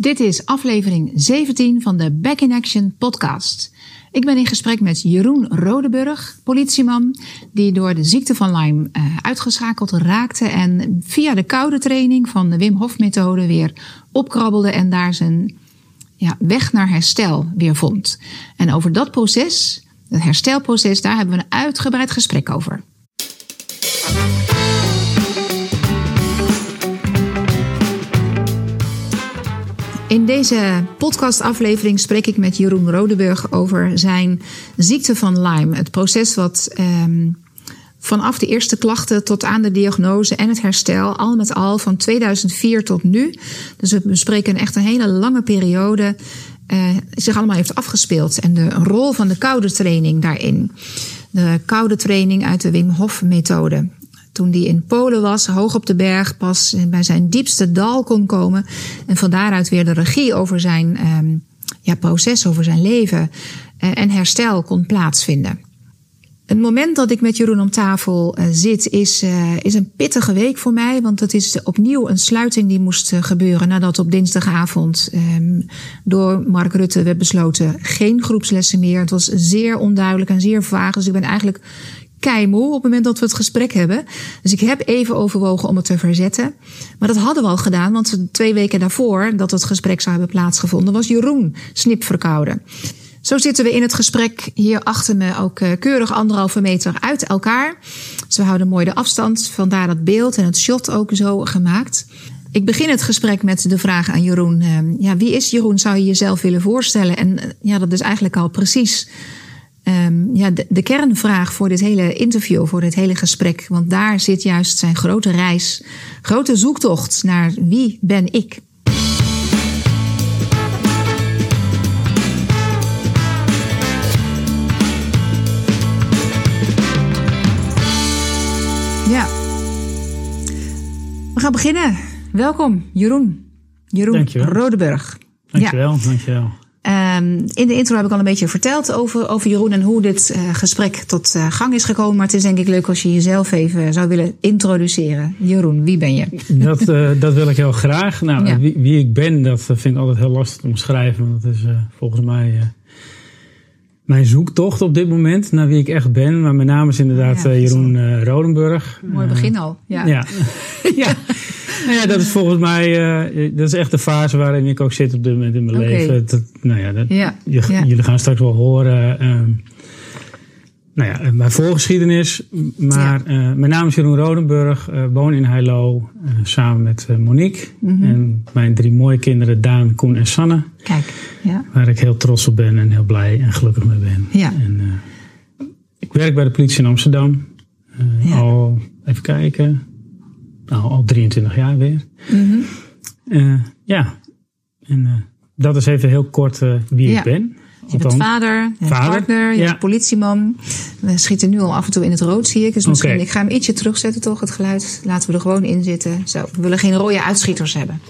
Dit is aflevering 17 van de Back in Action podcast. Ik ben in gesprek met Jeroen Rodeburg, politieman, die door de ziekte van Lyme uh, uitgeschakeld raakte en via de koude training van de Wim Hof methode weer opkrabbelde en daar zijn ja, weg naar herstel weer vond. En over dat proces, het herstelproces, daar hebben we een uitgebreid gesprek over. In deze podcastaflevering spreek ik met Jeroen Rodeburg over zijn ziekte van Lyme. Het proces wat um, vanaf de eerste klachten tot aan de diagnose en het herstel, al met al van 2004 tot nu. Dus we bespreken echt een hele lange periode. Uh, zich allemaal heeft afgespeeld. En de rol van de koude training daarin. De koude training uit de Wim Hof methode toen hij in Polen was, hoog op de berg, pas bij zijn diepste dal kon komen. En van daaruit weer de regie over zijn um, ja, proces, over zijn leven uh, en herstel kon plaatsvinden. Het moment dat ik met Jeroen om tafel uh, zit, is, uh, is een pittige week voor mij. Want het is opnieuw een sluiting die moest gebeuren nadat op dinsdagavond um, door Mark Rutte werd besloten geen groepslessen meer. Het was zeer onduidelijk en zeer vaag. Dus ik ben eigenlijk keimoe op het moment dat we het gesprek hebben. Dus ik heb even overwogen om het te verzetten. Maar dat hadden we al gedaan, want twee weken daarvoor dat het gesprek zou hebben plaatsgevonden, was Jeroen snipverkouden. Zo zitten we in het gesprek hier achter me ook eh, keurig anderhalve meter uit elkaar. Dus we houden mooi de afstand, vandaar dat beeld en het shot ook zo gemaakt. Ik begin het gesprek met de vraag aan Jeroen. Ehm, ja, wie is Jeroen? Zou je jezelf willen voorstellen? En eh, ja, dat is eigenlijk al precies um, ja, de, de, kernvraag voor dit hele interview, voor dit hele gesprek. Want daar zit juist zijn grote reis, grote zoektocht naar wie ben ik. Ja. We gaan beginnen. Welkom, Jeroen. Jeroen dankjewel. Rodeburg. Dankjewel, ja. dankjewel. Um, in de intro heb ik al een beetje verteld over, over Jeroen en hoe dit uh, gesprek tot uh, gang is gekomen. Maar het is denk ik leuk als je jezelf even zou willen introduceren. Jeroen, wie ben je? Dat, uh, dat wil ik heel graag. Nou, ja. wie, wie, ik ben, dat vind ik altijd heel lastig te omschrijven. Want dat is volgens mij mijn zoektocht op dit moment naar wie ik echt ben. Maar mijn naam is inderdaad ja, Jeroen uh, Rodenburg. Mooi begin al. Ja. Ja. ja. nou ja, dat is volgens mij uh, dat is echt de fase waarin ik ook zit op dit moment in mijn okay. leven. Dat, nou ja, dat, ja. Je, jullie gaan straks wel horen. Uh, nou ja, mijn voorgeschiedenis. Maar ja. uh, mijn naam is Jeroen Rodenburg. Uh, woon in Heilo uh, samen met Monique. Mm -hmm. En mijn drie mooie kinderen Daan, Koen en Sanne. Kijk, ja. Waar ik heel trots op ben en heel blij en gelukkig mee ben. Ja. En, ik werk bij de politie in Amsterdam. Ja. Al, even kijken, nou, al 23 jaar weer. Mm -hmm. ja, en dat is even heel kort wie ik ben. Je bent vader, je vader, partner, je ja. bent politieman. We schieten nu al af en toe in het rood, zie ik. Dus misschien, okay. ik ga hem ietsje terugzetten toch, het geluid. Laten we er gewoon in zitten. Zo, we willen geen rode uitschieters hebben.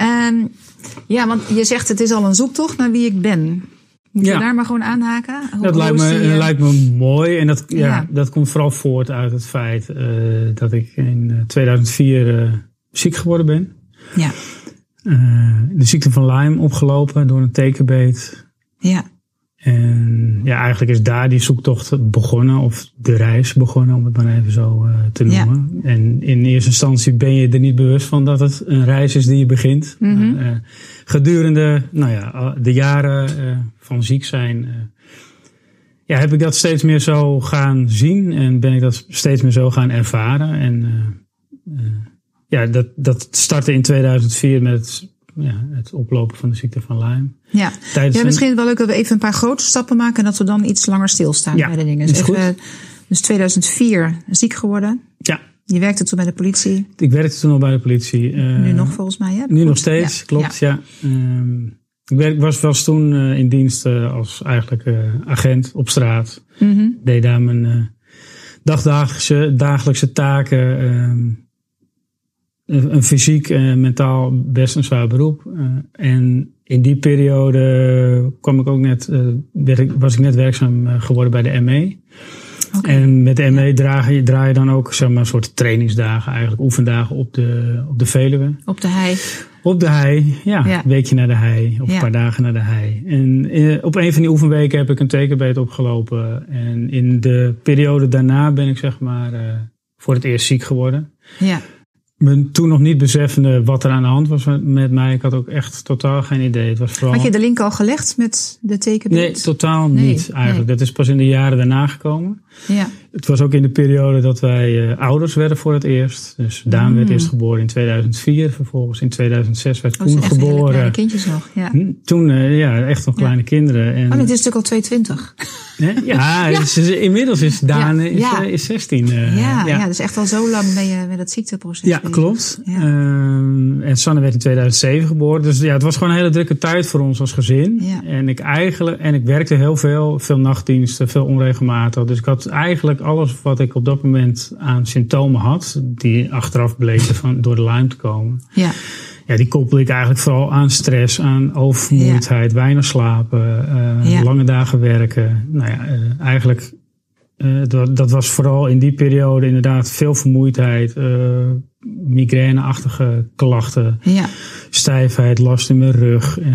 um, ja, want je zegt het is al een zoektocht naar wie ik ben. Moet ja. je daar maar gewoon aanhaken? Hoe, dat lijkt me, die, lijkt me mooi. En dat, ja, ja, dat komt vooral voort uit het feit uh, dat ik in 2004 uh, ziek geworden ben. Ja. Uh, de ziekte van Lyme opgelopen door een tekenbeet. Ja. En ja, eigenlijk is daar die zoektocht begonnen, of de reis begonnen, om het maar even zo uh, te noemen. Ja. En in eerste instantie ben je er niet bewust van dat het een reis is die je begint. Mm -hmm. uh, gedurende nou ja, de jaren van ziek zijn, ja, heb ik dat steeds meer zo gaan zien en ben ik dat steeds meer zo gaan ervaren. En ja, dat, dat startte in 2004 met het, ja, het oplopen van de ziekte van Lyme. Ja, Tijdens ja misschien wel leuk dat we even een paar grote stappen maken en dat we dan iets langer stilstaan ja, bij de dingen. Dus, even, dus 2004 ziek geworden. Ja. Je werkte toen bij de politie. Ik werkte toen al bij de politie. Uh, nu nog volgens mij, hè? Nu nog steeds, ja. klopt, ja. ja. Um, ik werk, was, was toen uh, in dienst uh, als eigenlijk agent op straat. Mm -hmm. Deed daar mijn dagdagelijkse dagelijkse taken. Um, een fysiek en mentaal best een zwaar beroep. Uh, en in die periode kwam ik ook net, uh, was ik net werkzaam geworden bij de ME. Okay. En met de ME draai je, draai je dan ook zeg maar, een soort trainingsdagen, eigenlijk oefendagen op de, op de Veluwe. Op de hei. Op de hei, ja. Ja. Een weekje naar de hei. Of Ja. een paar dagen naar de hei. En eh, op een van die oefenweken heb ik een tekenbeet opgelopen. En in de periode daarna ben ik zeg maar eh, voor het eerst ziek geworden. Ja. Me toen nog niet beseffende wat er aan de hand was met- met mij. Ik had ook echt totaal geen idee. Het was vooral... Had je de link al gelegd met de tekenbeeld? Nee, totaal Nee, niet eigenlijk. nee. Dat is pas in de jaren daarna gekomen. Ja. Het was ook in de periode dat wij eh, ouders werden voor het eerst. Dus Daan werd Mm. eerst geboren in 2004. Vervolgens in 2006 werd Dat is Koen echt hele kleine geboren. kindjes nog. Ja. Hm, Toen, eh, ja, echt nog Ja. kleine kinderen. En, Oh, dit is natuurlijk al 220. Hè? ja, Ja. Is, inmiddels is Daan is, eh, is 16. eh, ja, ja. dus echt al zo lang ben je met het ziekteproces Ja, klopt. Ehm, en Sanne werd in 2007 geboren. Dus ja, het was gewoon een hele drukke tijd voor ons als gezin. En ik eigenlijk, en ik werkte heel veel, veel nachtdiensten, veel onregelmatig. Dus ik had eigenlijk alles wat ik op dat moment aan symptomen had, die achteraf bleken van, door de Lyme te komen. Ja. Ja, die koppel ik eigenlijk vooral aan stress, aan oververmoeidheid, weinig slapen, eh, Ja. lange dagen werken. Nou ja, eh, eigenlijk, eh, dat, dat was vooral in die periode inderdaad veel vermoeidheid, eh migraineachtige klachten, Ja. stijfheid, last in mijn rug, eh,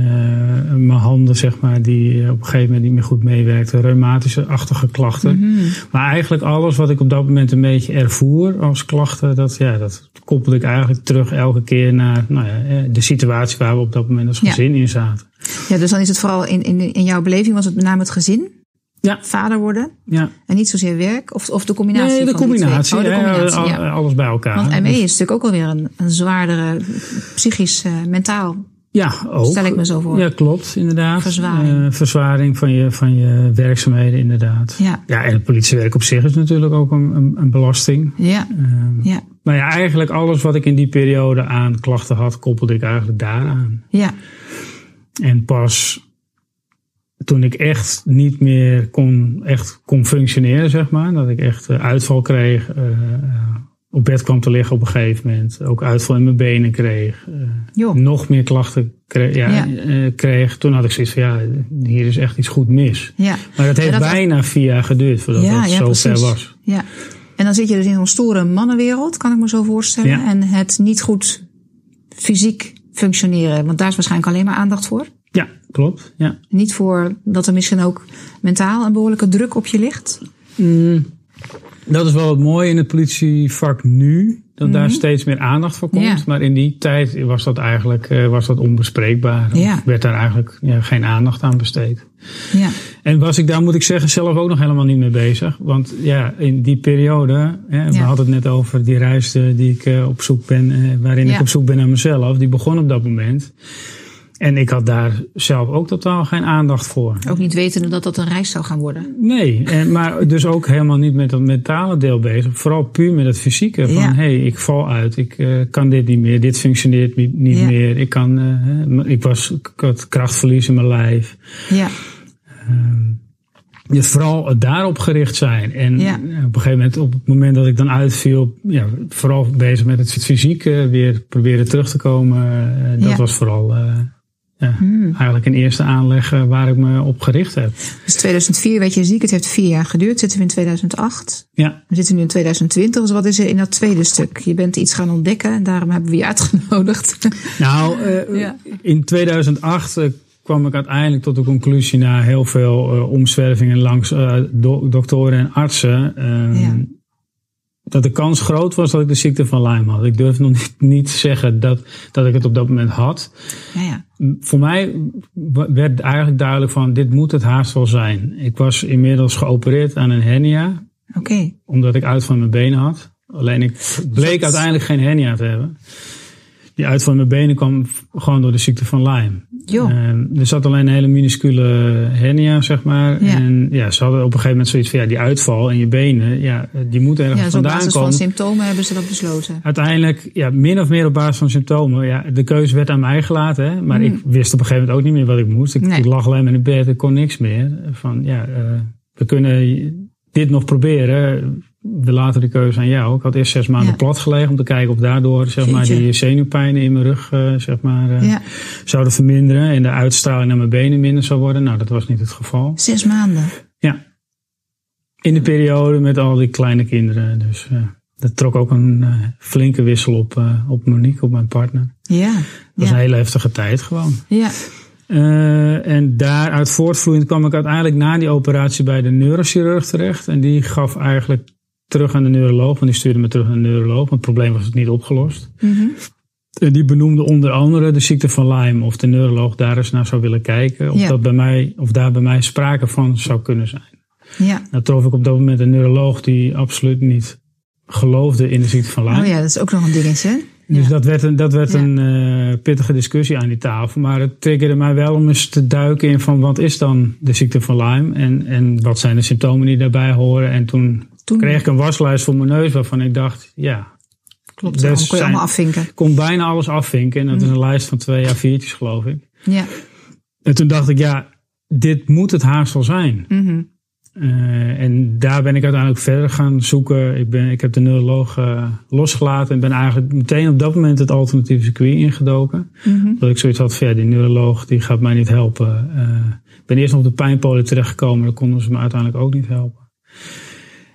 mijn handen zeg maar, die op een gegeven moment niet meer goed meewerkten, reumatische-achtige klachten. Mhm. Maar eigenlijk alles wat ik op dat moment een beetje ervoer als klachten, dat, ja, dat koppelde ik eigenlijk terug elke keer naar nou ja, de situatie waar we op dat moment als Ja. gezin in zaten. ja, dus dan is het vooral in, in, in jouw beleving was het met name het gezin. Ja. Vader worden. Ja. En niet zozeer werk. Of, of de combinatie Nee, de van combinatie. Oh, de combinatie, al- ja. Alles bij elkaar. Want Dus- ME is natuurlijk ook alweer een, een zwaardere psychisch, eh, mentaal. Ja, ook. Stel ik me zo voor. Ja, klopt, inderdaad. Verzwaring. Eh, verzwaring van je, van je werkzaamheden, inderdaad. Ja. Ja, en het politiewerk op zich is natuurlijk ook een, een, een belasting. Ja. Ehm, Ja. Maar ja, eigenlijk alles wat ik in die periode aan klachten had, koppelde ik eigenlijk daaraan. Ja. En pas toen ik echt niet meer kon, echt kon functioneren, zeg maar. Dat ik echt eh, uitval kreeg. eh, eh, op bed kwam te liggen op een gegeven moment. Ook uitval in mijn benen kreeg. Joh. nog meer klachten kreeg, ja, Ja. kreeg. Toen had ik zoiets van, ja, hier is echt iets goed mis. Ja. Maar dat heeft dat- bijna vier jaar geduurd voordat ja, zo precies. ver was. Ja. En dan zit je dus in zo'n stoere mannenwereld, kan ik me zo voorstellen. Ja. En het niet goed fysiek functioneren. Want daar is waarschijnlijk alleen maar aandacht voor. Ja, klopt. Ja. Niet voor dat er misschien ook mentaal een behoorlijke druk op je ligt. Mm, dat is wel het mooie in het politievak nu. Dat daar steeds meer aandacht voor komt. Mhm. Ja. Maar in die tijd was dat eigenlijk eh, was dat onbespreekbaar. Ja. werd daar eigenlijk ja, geen aandacht aan besteed. Ja. En was ik daar, moet ik zeggen, zelf ook nog helemaal niet mee bezig. Want ja, in die periode, hè, we hadden het net over die reis eh, die ik eh, op zoek ben, waarin ik op zoek ben naar mezelf. Die begon op dat moment. En ik had daar zelf ook totaal geen aandacht voor. Ook niet wetende dat dat een reis zou gaan worden. Nee, en, maar dus ook helemaal niet met dat mentale deel bezig. Vooral puur met het fysieke. Van Ja. hé, hey, ik val uit, ik eh, kan dit niet meer, dit functioneert niet, niet Ja. meer. Ik, kan, eh, ik, was, ik had krachtverlies in mijn lijf. Ja. Dus vooral daarop gericht zijn. En Ja. eh, op een gegeven moment, op het moment dat ik dan uitviel, ja, vooral bezig met het fysieke, weer proberen terug te komen. dat Ja. was vooral ja, Hmm. eigenlijk een eerste aanleg eh, waar ik me op gericht heb. Dus 2004 werd je ziek. Het heeft vier jaar geduurd. Zitten we in 2008. Ja, We zitten nu in 2020. Dus wat is er in dat tweede stuk? Je bent iets gaan ontdekken. En daarom hebben we je uitgenodigd. Nou, eh, Ja. in 2008 eh, kwam ik uiteindelijk tot de conclusie na heel veel eh, omzwervingen langs do- doktoren en artsen. ehm, Ja. Dat de kans groot was dat ik de ziekte van Lyme had. Ik durf nog niet, niet te zeggen dat, dat ik het op dat moment had. ja, ja. Voor mij werd eigenlijk duidelijk van dit moet het haast wel zijn. Ik was inmiddels geopereerd aan een hernia Oké. omdat ik uit van mijn benen had. Alleen ik bleek Dat- uiteindelijk geen hernia te hebben. Die uit van mijn benen kwam gewoon door de ziekte van Lyme. Ehm, er zat alleen een hele minuscule hernia, zeg maar. Ja. En ja, ze hadden op een gegeven moment zoiets van, ja, die uitval in je benen, ja, die moet ergens Ja, dus op vandaan basis komen. van symptomen hebben ze dat besloten. Uiteindelijk, ja, min of meer op basis van symptomen. Ja, de keuze werd aan mij gelaten, hè, maar Mm. ik wist op een gegeven moment ook niet meer wat ik moest. Ik, Nee. ik lag alleen maar in bed, ik kon niks meer. Van, ja, eh, we kunnen dit nog proberen. We laten de keuze aan jou. Ik had eerst zes maanden Ja. plat gelegen om te kijken of daardoor zeg maar, die zenuwpijnen in mijn rug eh, zeg maar, eh, Ja. zouden verminderen. En de uitstraling naar mijn benen minder zou worden. Nou, dat was niet het geval. Zes maanden. Ja. In de periode met al die kleine kinderen. Dus, eh, dat trok ook een flinke wissel op, op Monique, op mijn partner. Ja. Dat was ja. een hele heftige tijd gewoon. Ja. Uh, en daaruit voortvloeiend kwam ik uiteindelijk na die operatie bij de neurochirurg terecht. En die gaf eigenlijk terug aan de neuroloog, want die stuurde me terug naar de neuroloog, want het probleem was het niet opgelost. Mm -hmm. En die benoemde onder andere de ziekte van Lyme, of de neuroloog daar eens naar zou willen kijken, of, Ja. dat bij mij, of daar bij mij sprake van zou kunnen zijn. Ja. Nou trof ik op dat moment een neuroloog die absoluut niet geloofde in de ziekte van Lyme. Oh ja, dat is ook nog een dingetje. Dus Ja. dat werd een, dat werd Ja. een eh, pittige discussie aan die tafel. Maar het triggerde mij wel om eens te duiken in van wat is dan de ziekte van Lyme? En, en wat zijn de symptomen die daarbij horen? En toen Toen kreeg ik een waslijst voor mijn neus waarvan ik dacht, ja, klopt, dus dat kon je allemaal afvinken. ik kon bijna alles afvinken. En dat is een lijst van twee à viertjes geloof ik. Ja. En toen dacht ik, ja, dit moet het haast wel zijn. Mhm. Eh, en daar ben ik uiteindelijk verder gaan zoeken. Ik, ben, ik heb de neuroloog eh, losgelaten en ben eigenlijk meteen op dat moment het alternatieve circuit ingedoken. Mhm. Dat ik zoiets had van ja, die neuroloog die gaat mij niet helpen. Eh, ik ben eerst nog op de pijnpolen terechtgekomen, daar konden ze me uiteindelijk ook niet helpen.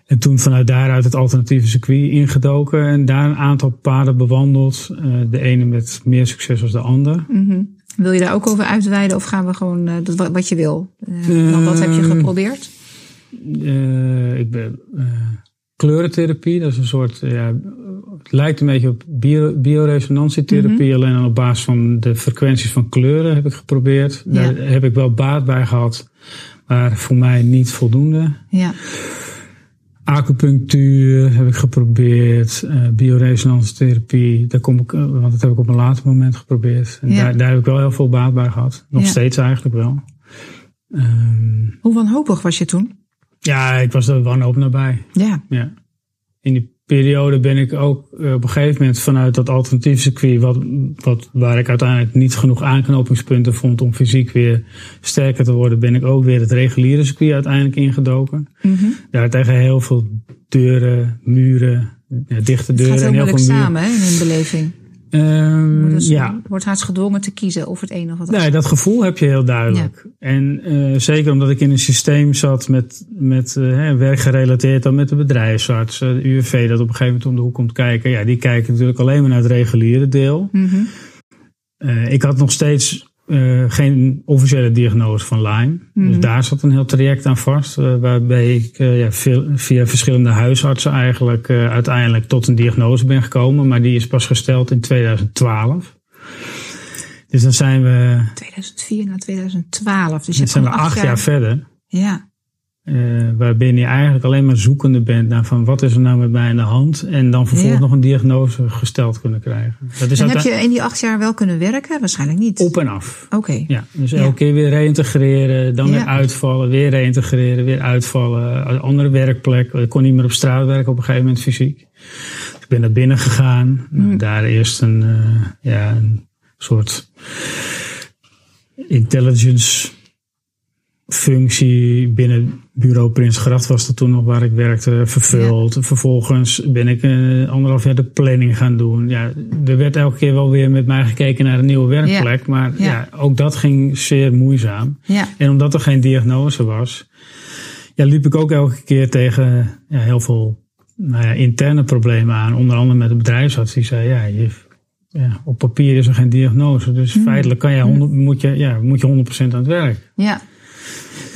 En toen vanuit daaruit het alternatieve circuit ingedoken en daar een aantal paden bewandeld. Eh, de ene met meer succes als de ander. Mhm. Wil je daar ook over uitweiden of gaan we gewoon eh, dat, wat, je wil? Want wat heb je Ehm, geprobeerd? Ik ben kleurentherapie, dat is een soort, ja, het lijkt een beetje op bio, bioresonantietherapie, alleen op basis van de frequenties van kleuren heb ik geprobeerd. Daar heb ik wel baat bij gehad, maar voor mij niet voldoende. Ja. Acupunctuur heb ik geprobeerd, eh bioresonantietherapie, daar kom ik, eh, want dat heb ik op een later moment geprobeerd. En Ja. daar, daar heb ik wel heel veel baat bij gehad, nog Ja. steeds eigenlijk wel. Ehm, Hoe wanhopig was je toen? ja, ik was er wanhoop nabij. Ja. Ja. In die periode ben ik ook eh, op een gegeven moment vanuit dat alternatief circuit, wat, wat, waar ik uiteindelijk niet genoeg aanknopingspunten vond om fysiek weer sterker te worden, ben ik ook weer het reguliere circuit uiteindelijk ingedoken. Mhm. Daar tegen heel veel deuren, muren, ja, dichte Het deuren gaat heel en heel moeilijk veel muren. samen hè, in een beleving. Ehm, Dus ja, wordt haast gedwongen te kiezen of het een of het ander. Nee, dat gevoel heb je heel duidelijk. En eh, zeker omdat ik in een systeem zat met, met eh, hè, werkgerelateerd dan met de bedrijfsarts, eh, de UWV dat op een gegeven moment om de hoek komt kijken. Ja, die kijken natuurlijk alleen maar naar het reguliere deel. Mhm. Ik had nog steeds eh, geen officiële diagnose van Lyme. Mhm. Dus daar zat een heel traject aan vast. eh, waarbij ik eh, ja, veel- via verschillende huisartsen eigenlijk uiteindelijk tot een diagnose ben gekomen. Maar die is pas gesteld in 2012. Dus dan zijn we, 2004 naar 2012. Dus je dan zijn we acht jaar verder. Ja. Eh waarbij je eigenlijk alleen maar zoekende bent naar van wat is er nou met mij aan de hand. En dan vervolgens Ja. nog een diagnose gesteld kunnen krijgen. Dat is En heb je in die acht jaar wel kunnen werken? Waarschijnlijk niet. op en af. Oké. Ja, dus Ja. elke keer weer reïntegreren, dan weer uitvallen, weer reïntegreren, weer uitvallen. Een andere werkplek. Ik kon niet meer op straat werken op een gegeven moment fysiek. Dus ik ben naar binnen gegaan. Hmm. Daar eerst een, eh, ja, een soort intelligence functie binnen bureau Prinsgracht was dat toen nog waar ik werkte, vervuld. Vervolgens ben ik eh, anderhalf jaar de planning gaan doen. Ja, er werd elke keer wel weer met mij gekeken naar een nieuwe werkplek. Maar Ja. ja. ook dat ging zeer moeizaam. Ja. En omdat er geen diagnose was, ja, liep ik ook elke keer tegen ja, heel veel nou ja, interne problemen aan. Onder andere met de bedrijfsarts die zei, ja, je, ja op papier is er geen diagnose. Dus Hmm. feitelijk kan je 100, moet, je, ja, moet je 100% aan het werk. Ja.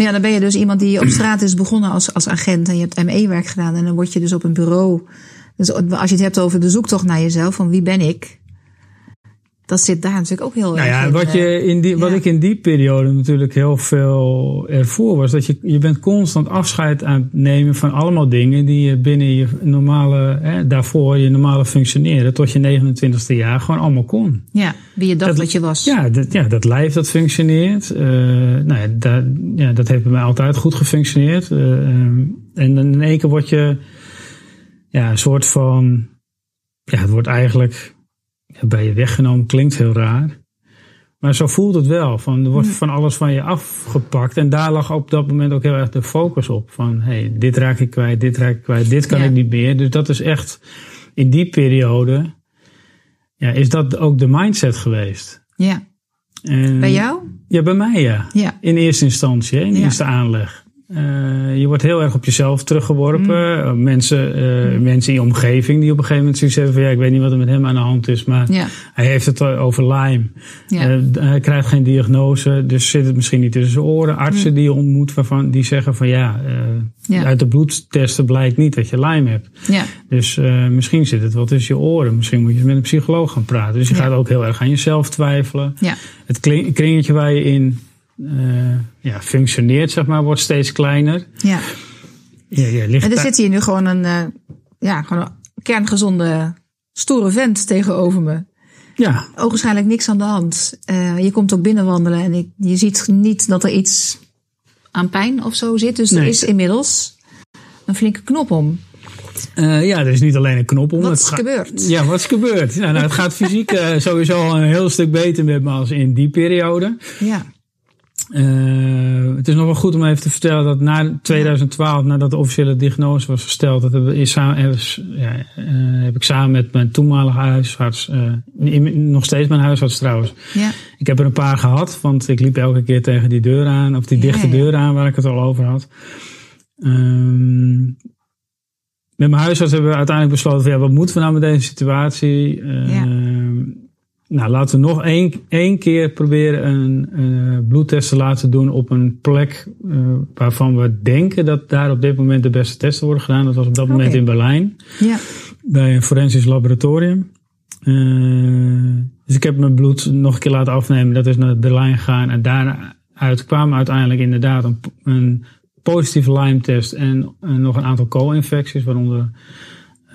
Maar ja, dan ben je dus iemand die op straat is begonnen als, als agent en je hebt ME-werk gedaan. En dan word je dus op een bureau. Dus als je het hebt over de zoektocht naar jezelf, van wie ben ik? Dat zit daar natuurlijk ook heel Nou erg ja, in, wat, eh, je in die, wat ja. ik in die periode natuurlijk heel veel ervoor was, dat je, je bent constant afscheid aan het nemen van allemaal dingen die je binnen je normale, hè, daarvoor je normale functioneren tot je 29ste jaar gewoon allemaal kon. Ja, wie je dacht dat, Dat- je was. Ja, dat, ja, dat lijf dat functioneert. eh, nou ja, dat, ja, dat heeft bij mij altijd goed gefunctioneerd. eh, ehm, en dan in één keer word je ja, een soort van, ja, het wordt eigenlijk bij je weggenomen, klinkt heel raar. Maar zo voelt het wel. Van, er wordt van alles van je afgepakt. En daar lag op dat moment ook heel erg de focus op. Van hey, dit raak ik kwijt, dit raak ik kwijt, dit kan Ja. ik niet meer. Dus dat is echt in die periode. Ja, is dat ook de mindset geweest. Ja. En, Bij jou? Ja, bij mij ja. Ja. In eerste instantie, in Ja. eerste aanleg. Uh, je wordt heel erg op jezelf teruggeworpen. Mm. mensen, uh, mm. mensen in je omgeving die op een gegeven moment zoiets hebben van ja, ik weet niet wat er met hem aan de hand is, maar ja. hij heeft het over Lyme. Ja. Uh, hij krijgt geen diagnose, dus zit het misschien niet tussen zijn oren. Artsen mm. die je ontmoet waarvan die zeggen van ja, ja, uit de bloedtesten blijkt niet dat je Lyme hebt. Dus misschien zit het wel tussen je oren. Misschien moet je met een psycholoog gaan praten. Dus je gaat ook heel erg aan jezelf twijfelen. Het kringetje waar je in ja, functioneert, zeg maar, wordt steeds kleiner. Ja. ja, ja ligt en er zit hier nu gewoon een, uh, ja, gewoon een kerngezonde, stoere vent tegenover me. Ja. Ogenschijnlijk niks aan de hand. Uh, je komt ook binnenwandelen en ik, je ziet niet dat er iets aan pijn of zo zit. Dus er is inmiddels een flinke knop om. Uh, ja, er is niet alleen een knop om. Wat is gebeurd? Ja, wat is gebeurd? nou, het gaat fysiek uh, sowieso een heel stuk beter met me als in die periode. Ja. Uh, het is nog wel goed om even te vertellen dat na 2012, nadat de officiële diagnose was gesteld, dat heb, samen, ja, uh, heb ik samen met mijn toenmalige huisarts, uh, nog steeds mijn huisarts trouwens. Ja. Ik heb er een paar gehad, want ik liep elke keer tegen die deur aan, of die dichte ja, deur aan waar ik het al over had. Um, met mijn huisarts hebben we uiteindelijk besloten van ja, wat moeten we nou met deze situatie? Ehm, nou, laten we nog één, één keer proberen een, een bloedtest te laten doen op een plek uh, waarvan we denken dat daar op dit moment de beste testen worden gedaan. Dat was op dat okay. moment in Berlijn. Ja. Bij een forensisch laboratorium. Uh, dus ik heb mijn bloed nog een keer laten afnemen. Dat is naar Berlijn gegaan. En daaruit kwam uiteindelijk inderdaad een, een positieve Lyme-test en, en, nog een aantal co-infecties, waaronder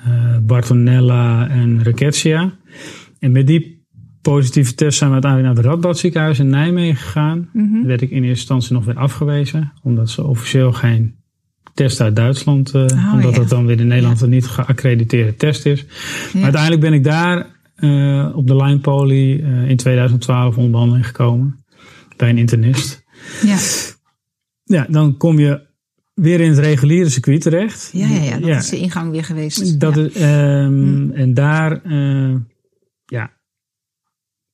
uh, Bartonella en Rickettsia. En met die positieve test zijn we uiteindelijk naar het Radboudziekenhuis in Nijmegen gegaan. Mm -hmm. werd ik in eerste instantie nog weer afgewezen, omdat ze officieel geen test uit Duitsland, uh, oh, omdat ja. dat dan weer in Nederland een niet geaccrediteerde test is. Maar uiteindelijk ben ik daar uh, op de Line Poly uh, in 2012 onder behandeling gekomen bij een internist. Ja. Ja, dan kom je weer in het reguliere circuit terecht. Ja, ja, ja dat is de ingang weer geweest. Dat is, um, En daar, ja,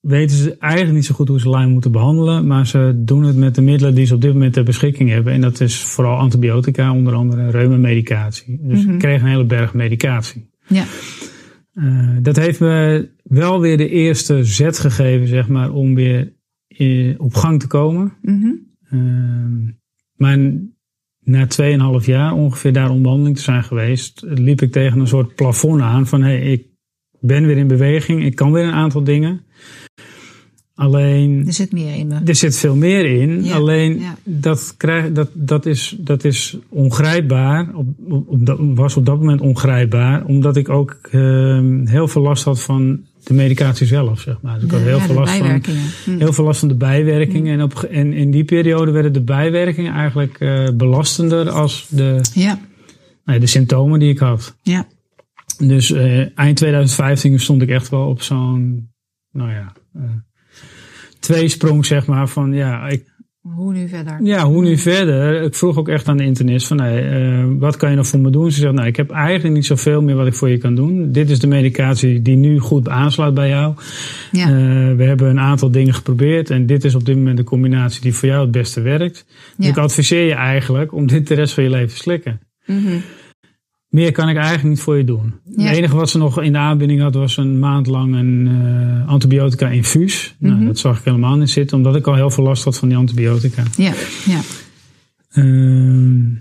weten ze eigenlijk niet zo goed hoe ze Lyme moeten behandelen. Maar ze doen het met de middelen die ze op dit moment ter beschikking hebben. En dat is vooral antibiotica, onder andere reuma-medicatie. Dus mm -hmm. ik kreeg een hele berg medicatie. Ja. Uh, dat heeft me wel weer de eerste zet gegeven, zeg maar, om weer in, op gang te komen. Mm -hmm. uh, maar na 2,5 jaar ongeveer daar om behandeling te zijn geweest, liep ik tegen een soort plafond aan van hé, hey, ik ben weer in beweging, ik kan weer een aantal dingen. Alleen. Er zit meer in. Er zit veel meer in. alleen Dat, krijg, dat, dat, is, dat is ongrijpbaar. Op, op, dat, was op dat moment ongrijpbaar. Omdat ik ook uh, heel veel last had van de medicatie zelf, zeg maar. Dus ik had heel, veel last van, hm. heel veel last van de bijwerkingen. Hm. En, op, en in die periode werden de bijwerkingen eigenlijk uh, belastender als de, ja. nee, de symptomen die ik had. Ja. Dus uh, eind 2015 stond ik echt wel op zo'n, nou ja, uh, tweesprong zeg maar van ja, ik, hoe nu verder? Ja, hoe nu verder? Ik vroeg ook echt aan de internist van, nee, uh, wat kan je nog voor me doen? Ze zegt, nou, ik heb eigenlijk niet zoveel meer wat ik voor je kan doen. Dit is de medicatie die nu goed aansluit bij jou. Ja. Uh, we hebben een aantal dingen geprobeerd en dit is op dit moment de combinatie die voor jou het beste werkt. Dus ja. ik adviseer je eigenlijk om dit de rest van je leven te slikken. Mm -hmm. Meer kan ik eigenlijk niet voor je doen. Ja. Het enige wat ze nog in de aanbieding had was een maand lang een uh, antibiotica infuus. Mm -hmm. nou, dat zag ik helemaal niet zitten, omdat ik al heel veel last had van die antibiotica. Ja, ja. Uh,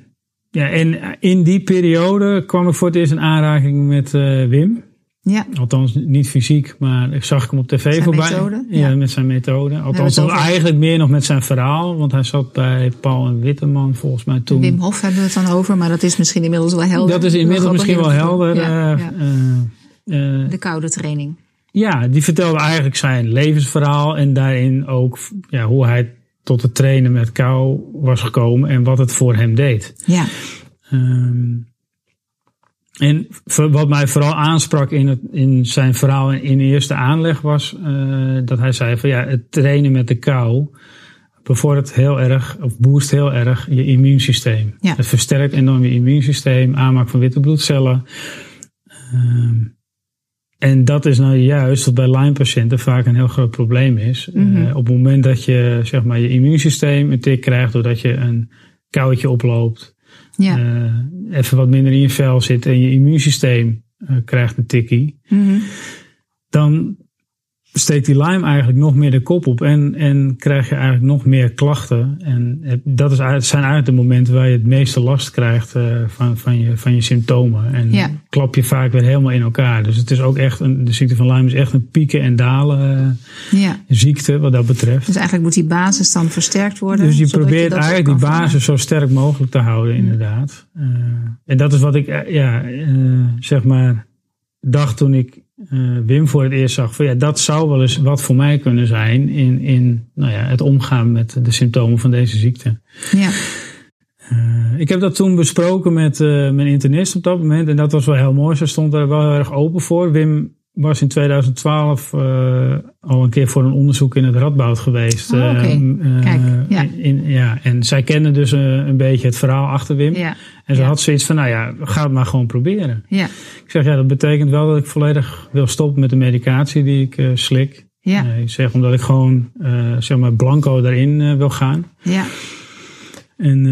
ja, en in die periode kwam ik voor het eerst in aanraking met uh, Wim. Ja. Althans, niet fysiek, maar ik zag hem op tv zijn voorbij. Methode? Ja, ja, met zijn methode. Althans, eigenlijk meer nog met zijn verhaal. Want hij zat bij Paul en Witteman volgens mij toen. Wim Hof hebben we het dan over, maar dat is misschien inmiddels wel helder. Dat is inmiddels misschien wel helder. Ja, uh, uh, de koude training. Ja, die vertelde eigenlijk zijn levensverhaal. En daarin ook ja, hoe hij tot het trainen met kou was gekomen. En wat het voor hem deed. Ja. Um, en wat mij vooral aansprak in, het, in zijn verhaal in eerste aanleg was uh, dat hij zei van ja, het trainen met de kou bevordert heel erg, of boost heel erg je immuunsysteem. Ja. Het versterkt enorm je immuunsysteem, aanmaak van witte bloedcellen. Uh, en dat is nou juist wat bij Lyme-patiënten vaak een heel groot probleem is. Mm -hmm. uh, op het moment dat je zeg maar, je immuunsysteem een tik krijgt doordat je een koudje oploopt. Ja. eh, even wat minder in je vel zit en je immuunsysteem eh, krijgt een tikkie. Mhm. Dan steekt die Lyme eigenlijk nog meer de kop op en, en krijg je eigenlijk nog meer klachten. En dat is, zijn eigenlijk de momenten waar je het meeste last krijgt eh, van, van, je, van je symptomen. En Ja. klap je vaak weer helemaal in elkaar. Dus het is ook echt een, de ziekte van Lyme is echt een pieken en dalen eh, ja. ziekte wat dat betreft. Dus eigenlijk moet die basis dan versterkt worden. Dus je probeert dat eigenlijk die basis zo sterk mogelijk te houden, inderdaad. Eh, en dat is wat ik, ja, zeg maar, dacht toen ik eh, Wim voor het eerst zag. Van, ja, dat zou wel eens wat voor mij kunnen zijn in, in nou ja, het omgaan met de symptomen van deze ziekte. Ja. Eh, ik heb dat toen besproken met eh, mijn internist op dat moment. En dat was wel heel mooi. Ze stond daar wel heel erg open voor. Wim was in 2012 eh, al een keer voor een onderzoek in het Radboud geweest. Oh, oké. Eh, eh, Kijk, ja. In, ja. En zij kende dus een beetje het verhaal achter Wim. Ja. En ze Ja. had zoiets van, nou ja, ga het maar gewoon proberen. Ja. Ik zeg, ja, dat betekent wel dat ik volledig wil stoppen met de medicatie die ik eh, slik. Ja. Eh, ik zeg, omdat ik gewoon, eh, zeg maar, blanco daarin wil gaan. Ja. En,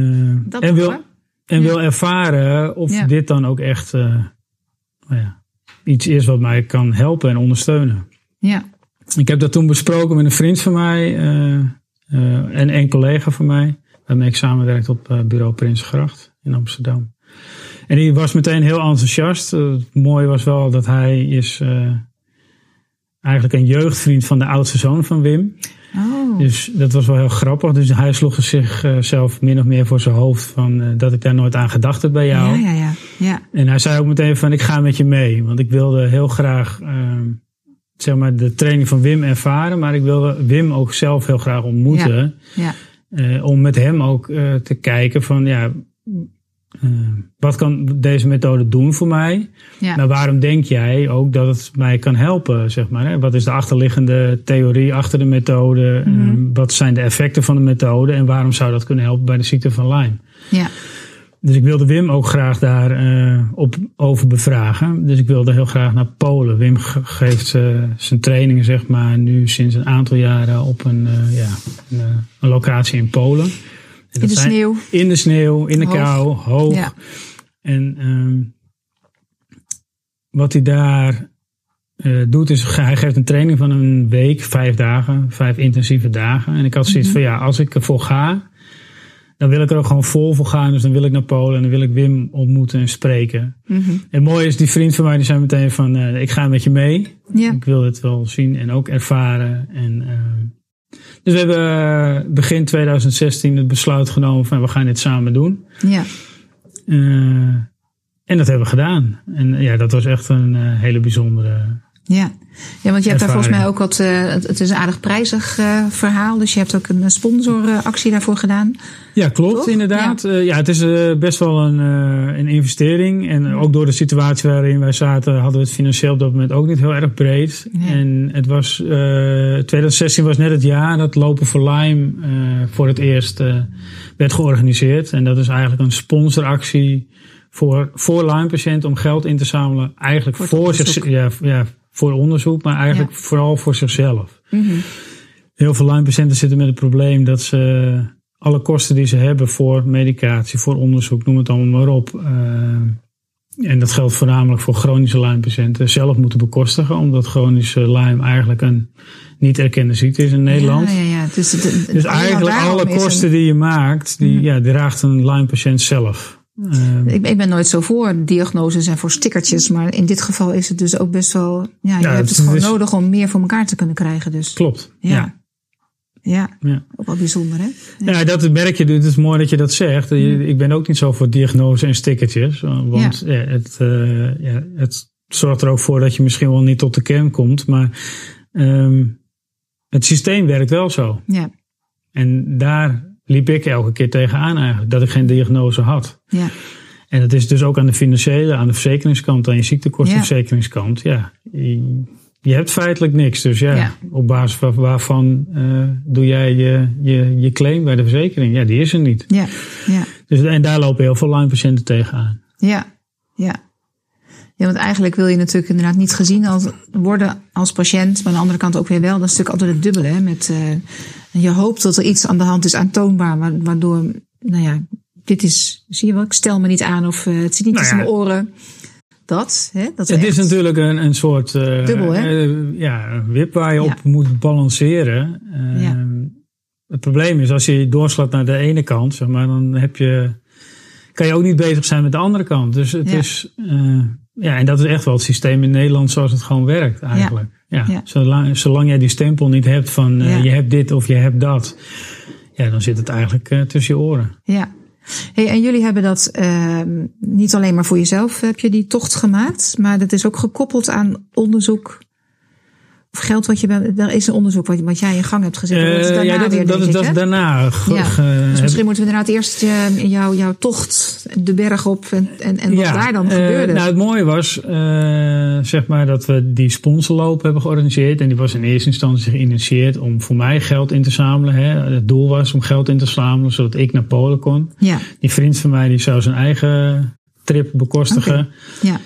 Dat en, toch, wil, en Ja. wil ervaren of Ja. dit dan ook echt nou ja, iets is wat mij kan helpen en ondersteunen. Ja. Ik heb dat toen besproken met een vriend van mij en een collega van mij. Waarmee ik samenwerkte op bureau Prinsgracht in Amsterdam. En die was meteen heel enthousiast. Eh, het mooie was wel dat hij is eh, eigenlijk een jeugdvriend van de oudste zoon van Wim. Oh. Dus dat was wel heel grappig. Dus hij sloeg zichzelf min of meer voor zijn hoofd van eh, dat ik daar nooit aan gedacht heb bij jou. Ja, ja, ja. Ja. En hij zei ook meteen van ik ga met je mee. Want ik wilde heel graag ehm, zeg maar de training van Wim ervaren. Maar ik wilde Wim ook zelf heel graag ontmoeten. Ja. Eh, om met hem ook eh, te kijken van ja, eh, wat kan deze methode doen voor mij? Ja. Maar waarom denk jij ook dat het mij kan helpen? Zeg maar, hè? Wat is de achterliggende theorie achter de methode? Mhm. Wat zijn de effecten van de methode? En waarom zou dat kunnen helpen bij de ziekte van Lyme? Ja. Dus ik wilde Wim ook graag daar eh, op over bevragen. Dus ik wilde heel graag naar Polen. Wim ge- geeft zijn trainingen zeg maar nu sinds een aantal jaren op een, eh, ja, een, eh, een locatie in Polen. In de zijn- sneeuw. In de sneeuw, in de Hoog. kou, hoog. Ja. En ehm, wat hij daar eh, doet is, hij geeft een training van een week, vijf dagen, vijf intensieve dagen. En ik had zoiets van, ja, als ik ervoor ga, dan wil ik er ook gewoon vol voor gaan. Dus dan wil ik naar Polen en dan wil ik Wim ontmoeten en spreken. Mhm. En mooi is, die vriend van mij, die zei meteen van, eh, ik ga met je mee. Ik wil het wel zien en ook ervaren. En, ehm, dus we hebben eh, begin 2016 het besluit genomen van, we gaan dit samen doen. Ja. Eh, en dat hebben we gedaan. En ja, dat was echt een eh, hele bijzondere. Ja. ja, want je hebt daar volgens mij ook wat. eh, het, is een aardig prijzig eh, verhaal. Dus je hebt ook een sponsoractie daarvoor gedaan. Ja, klopt, Toch? inderdaad. Ja. ja, het is eh, best wel een, eh, een investering. En ook door de situatie waarin wij zaten, hadden we het financieel op dat moment ook niet heel erg breed. Nee. En het was, eh 2016 was net het jaar dat Lopen voor Lyme eh, voor het eerst eh, werd georganiseerd. En dat is eigenlijk een sponsoractie voor, voor Lyme-patiënten om geld in te zamelen. Eigenlijk Voor voor, zich, ja, ja, voor onderzoek, maar eigenlijk Ja. vooral voor zichzelf. Mhm. Heel veel Lyme-patiënten zitten met het probleem dat ze alle kosten die ze hebben voor medicatie, voor onderzoek, noem het allemaal maar op. eh, en dat geldt voornamelijk voor chronische Lyme-patiënten, zelf moeten bekostigen, omdat chronische Lyme eigenlijk een niet erkende ziekte is in Nederland. Ja, ja, ja. Dus, Dus eigenlijk alle kosten een- die je maakt, die ja, draagt een Lyme-patiënt zelf. Eh, ik, ik ben nooit zo voor diagnoses en voor stickertjes. Maar in dit geval is het dus ook best wel. Ja, je hebt het het gewoon is- nodig om meer voor elkaar te kunnen krijgen. Dus klopt. ja. ja. Ja, Ja. ook wel bijzonder, hè? Ja, dat merk je. Het is mooi dat je dat zegt. Ik ben ook niet zo voor diagnose en stickertjes. Want ja. het, eh, ja, het zorgt er ook voor dat je misschien wel niet tot de kern komt. Maar ehm, het systeem werkt wel zo. Ja, En daar liep ik elke keer tegenaan eigenlijk. Dat ik geen diagnose had. ja, En dat is dus ook aan de financiële, aan de verzekeringskant, aan je ziektekostenverzekeringskant. Ja, je, je hebt feitelijk niks. Dus ja, Ja. op basis van waarvan eh, doe jij je, je, je claim bij de verzekering? Ja, die is er niet. ja, ja. Dus, en daar lopen heel veel Lyme-patiënten tegenaan. Ja, ja. Ja, want eigenlijk wil je natuurlijk inderdaad niet gezien als, worden als patiënt. Maar aan de andere kant ook weer wel. Dat is natuurlijk altijd het dubbele. Hè? Met, eh, je hoopt dat er iets aan de hand is aantoonbaar. wa- Waardoor nou ja, dit is, zie je wel, ik stel me niet aan of uh, het zit niet Nou tussen ja. mijn oren. Dat, hè? Dat Het is natuurlijk een, een soort eh, Dubbel, hè? eh, ja, wip waar je Ja. op moet balanceren. Eh, Ja. Het probleem is als je doorslaat naar de ene kant, zeg maar, dan heb je, kan je ook niet bezig zijn met de andere kant. Dus het is, eh, ja, en dat is echt wel het systeem in Nederland zoals het gewoon werkt eigenlijk. Ja. Ja. Zolang, zolang jij die stempel niet hebt van eh, je hebt dit of je hebt dat, ja, dan zit het eigenlijk eh, tussen je oren. Ja. Hey, en jullie hebben dat ehm, niet alleen maar voor jezelf heb je die tocht gemaakt, maar dat is ook gekoppeld aan onderzoek. Of geld wat je er is een onderzoek wat, wat jij in gang hebt gezet. dat Eh, daarna ja, dat, weer, dat, ik, daarna. Ja. Dus misschien moeten we inderdaad eerst eh, jouw, jouw tocht de berg op en, en, en wat daar dan eh, gebeurde. Nou, het mooie was, zeg maar, dat we die sponsorloop hebben georganiseerd. En die was in eerste instantie geïnitieerd om voor mij geld in te zamelen. Hè. Het doel was om geld in te zamelen, zodat ik naar Polen kon. ja, Die vriend van mij die zou zijn eigen trip bekostigen. ja,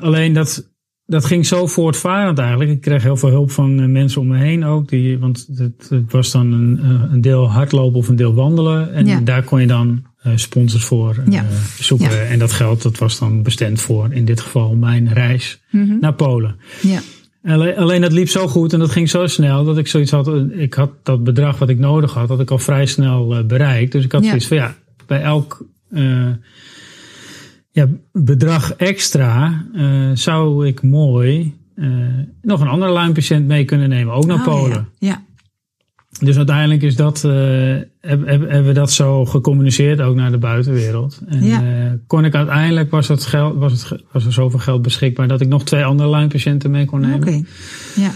alleen dat, dat ging zo voortvarend eigenlijk. Ik kreeg heel veel hulp van eh, mensen om me heen ook. Die, want het, het was dan een, eh, een deel hardlopen of een deel wandelen. En Ja. daar kon je dan eh, sponsors voor Ja. zoeken. Ja. En dat geld dat was dan bestemd voor in dit geval mijn reis Mhm. naar Polen. ja, Alleen, alleen dat liep zo goed en dat ging zo snel dat ik zoiets had. Ik had dat bedrag wat ik nodig had, had ik al vrij snel bereikt. Dus ik had zoiets van ja, bij elk ja, bedrag extra eh, zou ik mooi eh, nog een andere Lyme-patiënt mee kunnen nemen, ook naar Oh, Polen. Ja, ja. Dus uiteindelijk is dat, eh, heb- heb- hebben we dat zo gecommuniceerd ook naar de buitenwereld. En Ja. kon ik uiteindelijk, was, het geld, was, het, was er zoveel geld beschikbaar dat ik nog twee andere Lyme-patiënten mee kon nemen. oké. Ja,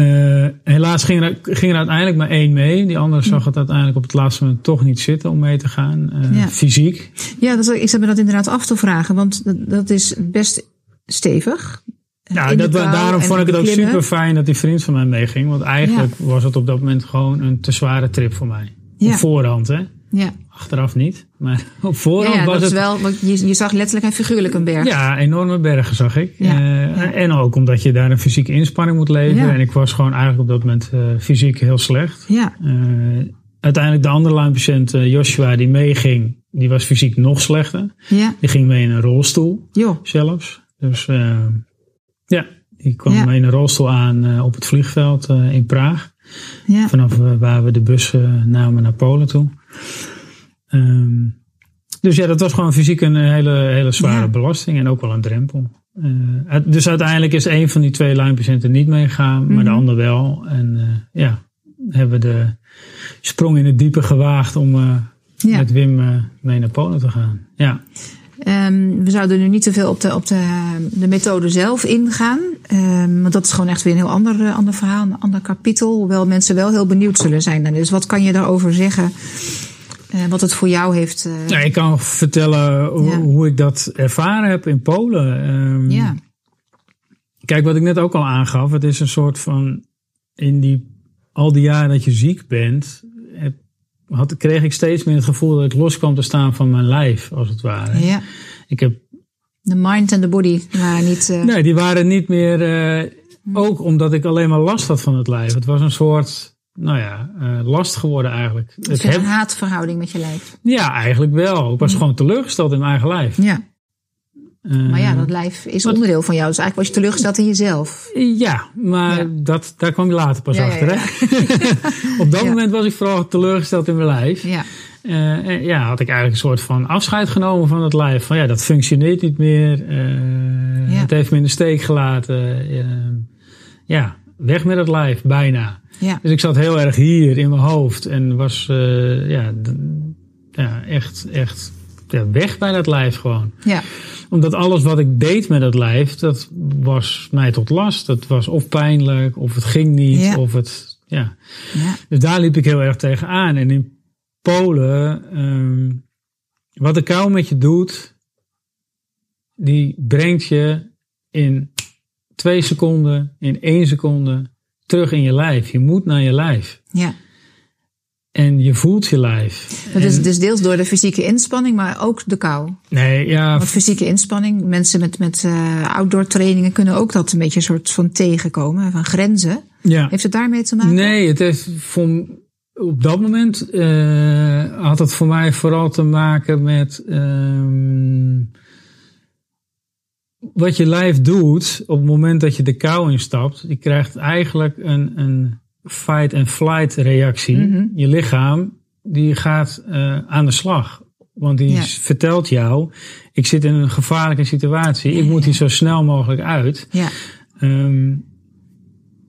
Eh, helaas ging er, ging er uiteindelijk maar één mee. Die andere zag het uiteindelijk op het laatste moment toch niet zitten om mee te gaan. Eh, Ja. Fysiek. ja dat, is- ik zat me dat inderdaad af te vragen, want dat, dat is best stevig. Ja, dat, daarom vond ik het ook super fijn dat die vriend van mij meeging. Want eigenlijk was het op dat moment gewoon een te zware trip voor mij. Ja. Op voorhand, hè? Ja, Achteraf niet. Maar op voorhand ja was dat is het. wel, want je, je zag letterlijk en figuurlijk een berg. Ja, enorme bergen zag ik. Ja, Eh. En ook omdat je daar een fysieke inspanning moet leveren. En ik was gewoon eigenlijk op dat moment eh, fysiek heel slecht. Ja, Eh, uiteindelijk de andere Lyme-patiënt, eh, Joshua, die meeging, die was fysiek nog slechter. ja, Die ging mee in een rolstoel zelfs. Dus ja, die kwam mee in een rolstoel aan op het vliegveld in Praag. Ja, Vanaf waar we de bus namen naar Polen toe. Ehm, dus ja, dat was gewoon fysiek een hele, hele zware Ja. belasting en ook wel een drempel. Eh, dus uiteindelijk is een van die twee Lyme-patiënten niet meegegaan, maar de Mhm. ander wel. En eh, ja, hebben de sprong in het diepe gewaagd om eh, ja. met Wim mee naar Polen te gaan. Ja. Ehm, we zouden nu niet te veel op de, op de, de methode zelf ingaan. Ehm, want dat is gewoon echt weer een heel ander, eh, ander verhaal, een ander kapitel. Hoewel mensen wel heel benieuwd zullen zijn. Dus wat kan je daarover zeggen? Eh, wat het voor jou heeft. eh, Nou, ik kan vertellen hoe, Ja. hoe ik dat ervaren heb in Polen. Ehm, ja. Kijk, wat ik net ook al aangaf, het is een soort van in die al die jaren dat je ziek bent, had, kreeg ik steeds meer het gevoel dat ik los kwam te staan van mijn lijf, als het ware. ja. Ik heb, De mind en de body waren niet. eh, nee, die waren niet meer, eh, ook omdat ik alleen maar last had van het lijf. Het was een soort, nou ja, eh, last geworden eigenlijk. het Het is een heb, haatverhouding met je lijf. ja, eigenlijk wel. Ik was gewoon teleurgesteld in mijn eigen lijf. Ja. Maar ja, dat lijf is onderdeel van jou. Dus eigenlijk was je teleurgesteld in jezelf. Ja, maar Ja. Dat, daar kwam je later pas Ja, achter. Hè? Op dat moment was ik vooral teleurgesteld in mijn lijf. Ja. Eh, ja, had ik eigenlijk een soort van afscheid genomen van het lijf. Van ja, dat functioneert niet meer. Eh, Ja. Het heeft me in de steek gelaten. Eh, ja, weg met het lijf, bijna. Ja. Dus ik zat heel erg hier in mijn hoofd. En was eh, ja, ja, echt, echt ja, weg bij dat lijf gewoon Ja. omdat alles wat ik deed met het lijf, dat was mij tot last. Het was of pijnlijk, of het ging niet, Ja. of het, ja. Ja. Dus daar liep ik heel erg tegenaan. En in Polen, ehm, wat de kou met je doet, die brengt je in twee seconden, in één seconde terug in je lijf. Je moet naar je lijf. ja. En je voelt je lijf. Dat is dus deels door de fysieke inspanning, maar ook de kou. nee, ja, Want fysieke inspanning, mensen met, met eh, outdoor trainingen kunnen ook dat een beetje een soort van tegenkomen, van grenzen. ja. Heeft het daarmee te maken? Nee, het heeft voor, op dat moment uh, had het voor mij vooral te maken met um, wat je lijf doet op het moment dat je de kou instapt. Je krijgt eigenlijk een, een fight-and-flight reactie. Mm Je lichaam die gaat uh, aan de slag. Want die ja. vertelt jou, ik zit in een gevaarlijke situatie. Ik moet hier zo snel mogelijk uit. Ja. Um,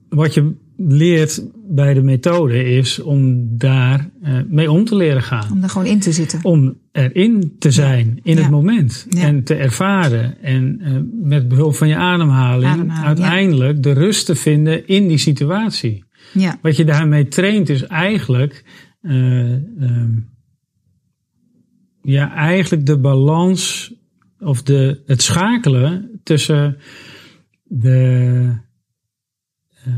wat je leert bij de methode is om daar uh, mee om te leren gaan. Om er gewoon in te zitten. Om erin te zijn in ja. het moment. Ja. En te ervaren. En uh, met behulp van je ademhaling, ademhaling uiteindelijk de rust te vinden in die situatie. Ja. Wat je daarmee traint is eigenlijk... Uh, um, ja, eigenlijk de balans of de, het schakelen tussen de, uh,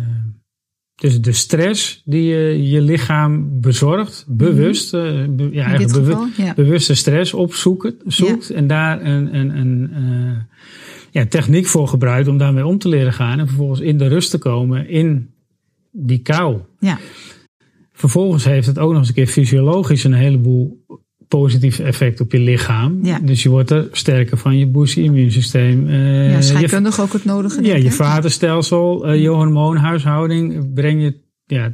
tussen de stress die je, je lichaam bezorgt, bewust, mm -hmm. uh, ja, eigenlijk ja. bewuste stress opzoeken, zoekt ja. en daar een, een, een uh, ja, techniek voor gebruikt om daarmee om te leren gaan en vervolgens in de rust te komen in die kou. Ja. Vervolgens heeft het ook nog eens een keer fysiologisch een heleboel positief effect op je lichaam. Ja. Dus je wordt er sterker van, je boost je immuunsysteem. Uh, ja, scheikundig ook het nodige. Ja, je vatenstelsel, uh, je hormoonhuishouding, breng je, ja,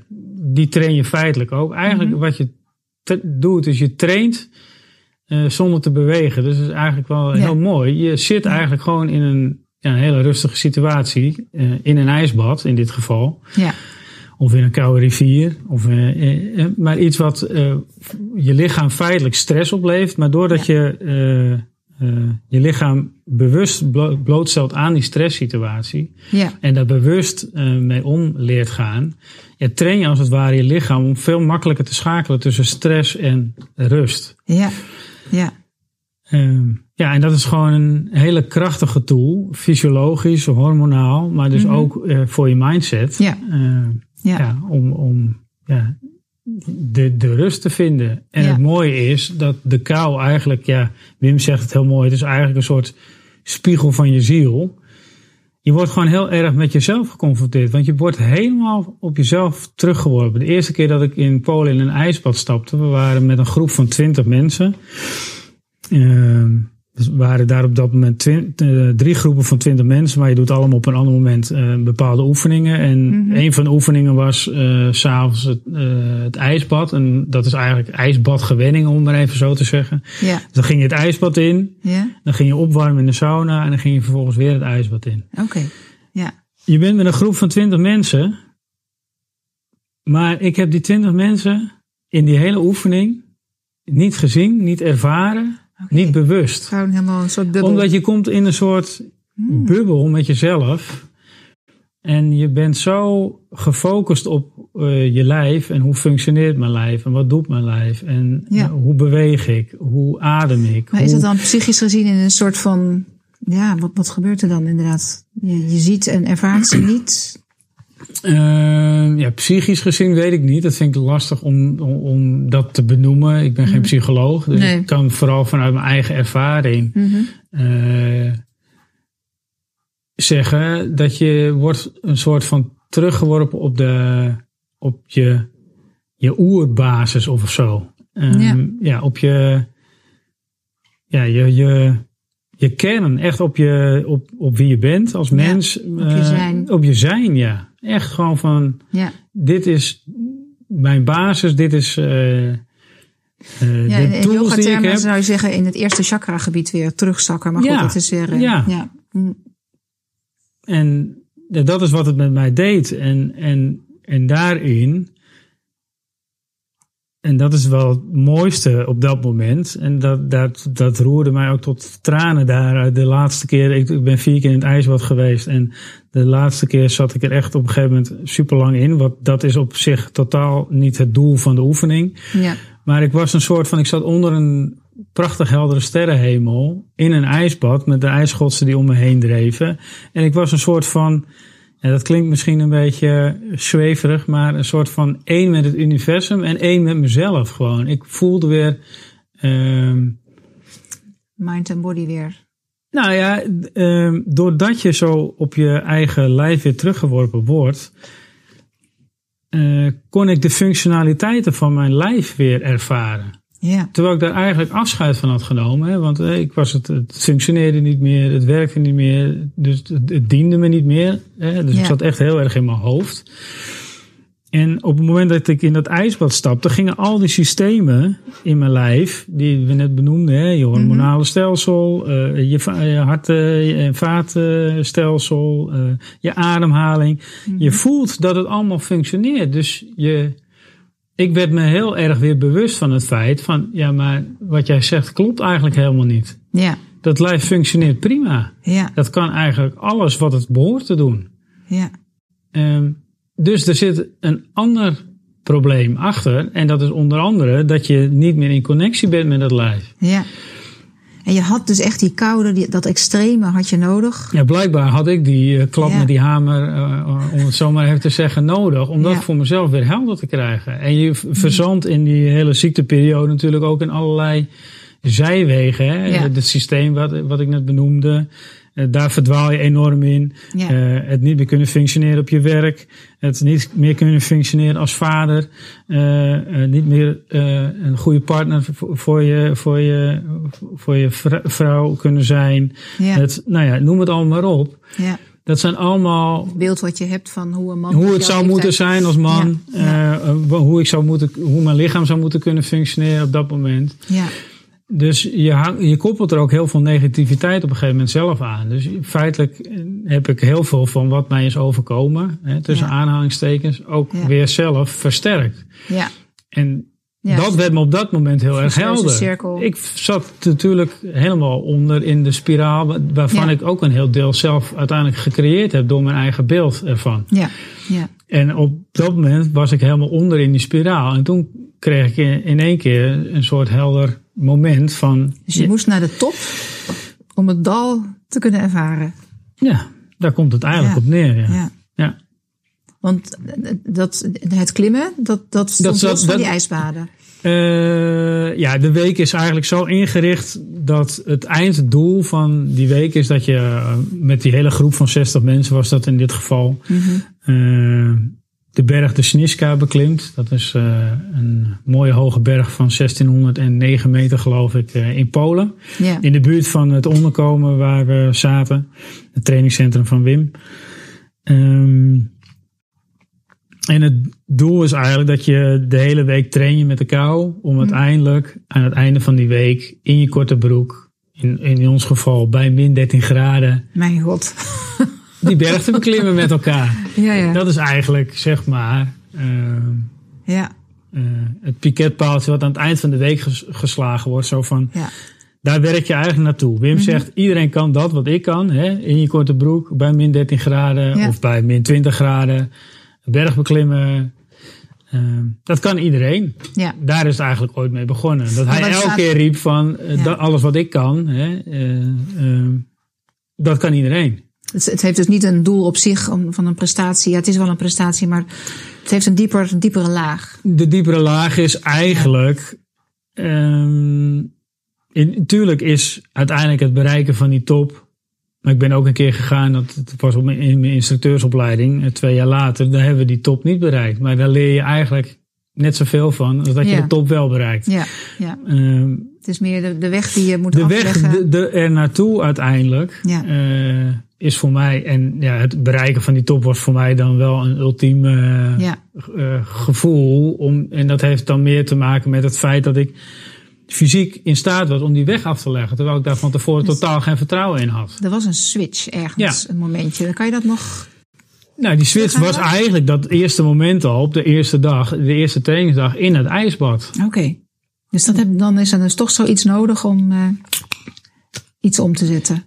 die train je feitelijk ook. Eigenlijk mm -hmm. wat je doet, is je traint uh, zonder te bewegen. Dus dat is eigenlijk wel ja. heel mooi. Je zit eigenlijk gewoon in een, ja, een hele rustige situatie, in een ijsbad in dit geval. Ja. Of in een koude rivier. Of, uh, uh, maar iets wat je lichaam feitelijk stress oplevert. Maar doordat ja. je je lichaam bewust blo blootstelt aan die stresssituatie. Ja. En daar bewust mee om leert gaan. Ja, train je als het ware je lichaam om veel makkelijker te schakelen tussen stress en rust. Ja, ja. Ehm, ja, en dat is gewoon een hele krachtige tool. Fysiologisch, hormonaal. Maar dus mm -hmm. ook voor je mindset. Ja. Ja. ja. om om ja, de, de rust te vinden. En ja. het mooie is dat de kou eigenlijk, ja, Wim zegt het heel mooi, het is eigenlijk een soort spiegel van je ziel. Je wordt gewoon heel erg met jezelf geconfronteerd, want je wordt helemaal op jezelf teruggeworpen. De eerste keer dat ik in Polen in een ijsbad stapte, we waren met een groep van twintig mensen. Uh, dus waren daar op dat moment uh, drie groepen van twintig mensen, maar je doet allemaal op een ander moment uh, bepaalde oefeningen. En mm -hmm. een van de oefeningen was uh, s'avonds het, het, ijsbad. En dat is eigenlijk ijsbadgewenning, om maar even zo te zeggen. Ja. Dus dan ging je het ijsbad in, ja. dan ging je opwarmen in de sauna en dan ging je vervolgens weer het ijsbad in. Oké, okay. ja. Je bent met een groep van twintig mensen, maar ik heb die twintig mensen in die hele oefening niet gezien, niet ervaren. Okay. Niet bewust. Gewoon helemaal een soort bubbel. Omdat je komt in een soort hmm. bubbel met jezelf. En je bent zo gefocust op uh, je lijf en hoe functioneert mijn lijf en wat doet mijn lijf en ja. uh, hoe beweeg ik, hoe adem ik. Maar hoe... is het dan psychisch gezien in een soort van, ja, wat, wat gebeurt er dan inderdaad? Je, je ziet en ervaart ze niet. Uh, ja, psychisch gezien weet ik niet. Dat vind ik lastig om, om, om dat te benoemen. Ik ben geen psycholoog, dus nee. ik kan vooral vanuit mijn eigen ervaring mm -hmm. uh, zeggen dat je wordt een soort van teruggeworpen op, de, op je, je oerbasis of zo. Um, ja. ja, op je, ja, je, je, je kern, echt op, je, op, op wie je bent als mens. Ja, op je zijn. Uh, op je zijn, ja. Echt gewoon van, ja. dit is mijn basis, dit is uh, uh, ja, de in tools die ik heb. zou je zeggen in het eerste chakra gebied weer terugzakken. Maar goed, ja. dat is weer... Uh, ja. ja. Mm. En dat is wat het met mij deed. En, en, en daarin... En dat is wel het mooiste op dat moment. En dat, dat, dat roerde mij ook tot tranen daar. De laatste keer, ik, ik ben vier keer in het ijsbad geweest. En de laatste keer zat ik er echt op een gegeven moment super lang in. Want dat is op zich totaal niet het doel van de oefening. Ja. Maar ik was een soort van, ik zat onder een prachtig heldere sterrenhemel. In een ijsbad met de ijsschotsen die om me heen dreven. En ik was een soort van, en dat klinkt misschien een beetje zweverig, maar een soort van één met het universum en één met mezelf gewoon. Ik voelde weer. Um, Mind en body weer. Nou ja, um, doordat je zo op je eigen lijf weer teruggeworpen wordt, eh, kon ik de functionaliteiten van mijn lijf weer ervaren. Ja. Terwijl ik daar eigenlijk afscheid van had genomen. Hè, want eh, ik was het, het functioneerde niet meer, het werkte niet meer. Dus het, het diende me niet meer. Hè, dus Ja. ik zat echt heel erg in mijn hoofd. En op het moment dat ik in dat ijsbad stapte, gingen al die systemen in mijn lijf, die we net benoemden, hè, je hormonale stelsel, eh, je, hart- eh, en vaatstelsel, je ademhaling. Je voelt dat het allemaal functioneert. Dus je, ik werd me heel erg weer bewust van het feit van, ja, maar wat jij zegt klopt eigenlijk helemaal niet. Ja. Dat lijf functioneert prima. Ja. Dat kan eigenlijk alles wat het behoort te doen. Ja. Ehm, dus er zit een ander probleem achter. En dat is onder andere dat je niet meer in connectie bent met dat lijf. Ja. En je had dus echt die koude, die, dat extreme had je nodig. Ja, blijkbaar had ik die eh, klap Ja. met die hamer, eh, om het zo maar even te zeggen, nodig. Om dat Ja. voor mezelf weer helder te krijgen. En je verzandt in die hele ziekteperiode natuurlijk ook in allerlei zijwegen. Hè? Ja. Het systeem wat, wat ik net benoemde. Eh, daar verdwaal je enorm in. Ja. Eh, het niet meer kunnen functioneren op je werk. Het niet meer kunnen functioneren als vader. Eh, niet meer een goede partner voor, je, voor je, voor je vrou- vrouw kunnen zijn. Ja. Het, nou ja, noem het allemaal maar op. Ja. Dat zijn allemaal Het beeld wat je hebt van hoe een man. hoe het zou moeten zijn als man. Hoe, ik zou moeten, hoe mijn lichaam zou moeten kunnen functioneren op dat moment. Ja. Dus je, hang- je koppelt er ook heel veel negativiteit op een gegeven moment zelf aan. Dus feitelijk eh, heb ik heel veel van wat mij is overkomen, hè, tussen Ja. aanhalingstekens, ook Ja. weer zelf versterkt. Ja. En Ja. dat werd me op dat moment heel erg helder. cirkel. Ik zat natuurlijk helemaal onder in de spiraal, wa- waarvan Ja. ik ook een heel deel zelf uiteindelijk gecreëerd heb door mijn eigen beeld ervan. Ja. Ja. En op dat moment was ik helemaal onder in die spiraal. En toen kreeg ik in één keer een soort helder moment van... Dus je moest naar de top om het dal te kunnen ervaren. Ja, daar komt het eigenlijk Ja. op neer. Ja. Ja. Ja. Want dat, het klimmen, dat, dat stond van dat- die ijsbaden. Eh, ja, de week is eigenlijk zo ingericht dat het einddoel van die week is dat je eh, met die hele groep van 60 mensen was dat in dit geval eh, de berg de Sniska beklimt. Dat is eh, een mooie hoge berg van 1609 meter geloof ik eh, in Polen. Ja. In de buurt van het onderkomen waar we zaten. Het trainingscentrum van Wim. Ehm, en het doel is eigenlijk dat je de hele week train je met de kou. Om uiteindelijk aan het einde van die week in je korte broek. In, in ons geval bij min 13 graden. Mijn god. Die berg te beklimmen met elkaar. Ja, ja. Dat is eigenlijk zeg maar ehm, Ja, eh, het piketpaaltje wat aan het eind van de week ges- geslagen wordt. Zo van, ja. Daar werk je eigenlijk naartoe. Wim Mhm. zegt, iedereen kan dat wat ik kan. Hè? In je korte broek, bij min 13 graden Ja. of bij min 20 graden. Berg beklimmen. Ehm, dat kan iedereen. ja. Daar is het eigenlijk ooit mee begonnen. Dat hij elke staat- keer riep van, eh, dat, alles wat ik kan, hè, eh, ehm, dat kan iedereen. Het, het heeft dus niet een doel op zich om, van een prestatie. Ja, het is wel een prestatie, maar het heeft een, dieper, een diepere laag. De diepere laag is eigenlijk. ehm, in, natuurlijk is uiteindelijk het bereiken van die top. Maar ik ben ook een keer gegaan, dat het was op mijn, in mijn instructeursopleiding, eh, twee jaar later. Daar hebben we die top niet bereikt. Maar daar leer je eigenlijk net zoveel van als dat je Ja. de top wel bereikt. Ja, ja. Ehm, Het is meer de, de weg die je moet de weg afleggen. de, de, er naartoe uiteindelijk Ja. eh, is voor mij, en ja, het bereiken van die top was voor mij dan wel een ultiem eh, Ja. eh, gevoel. Om, en dat heeft dan meer te maken met het feit dat ik fysiek in staat was om die weg af te leggen. Terwijl ik daar van tevoren Dus- totaal geen vertrouwen in had. Er was een switch ergens, een momentje. Kan je dat nog... Nou, die switch was eigenlijk dat eerste moment al, op de eerste dag, de eerste trainingsdag in het ijsbad. Oké. Dus dat heb, dan is er dus toch zoiets nodig om eh, iets om te zetten.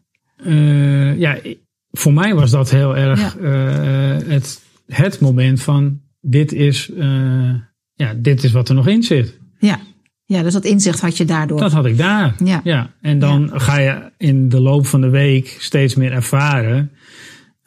Ja, voor mij was dat heel erg eh, het, het moment van dit is, eh, ja, dit is wat er nog in zit. Ja. ja, dus dat inzicht had je daardoor. Dat had ik daar. Ja. En dan ga je in de loop van de week steeds meer ervaren.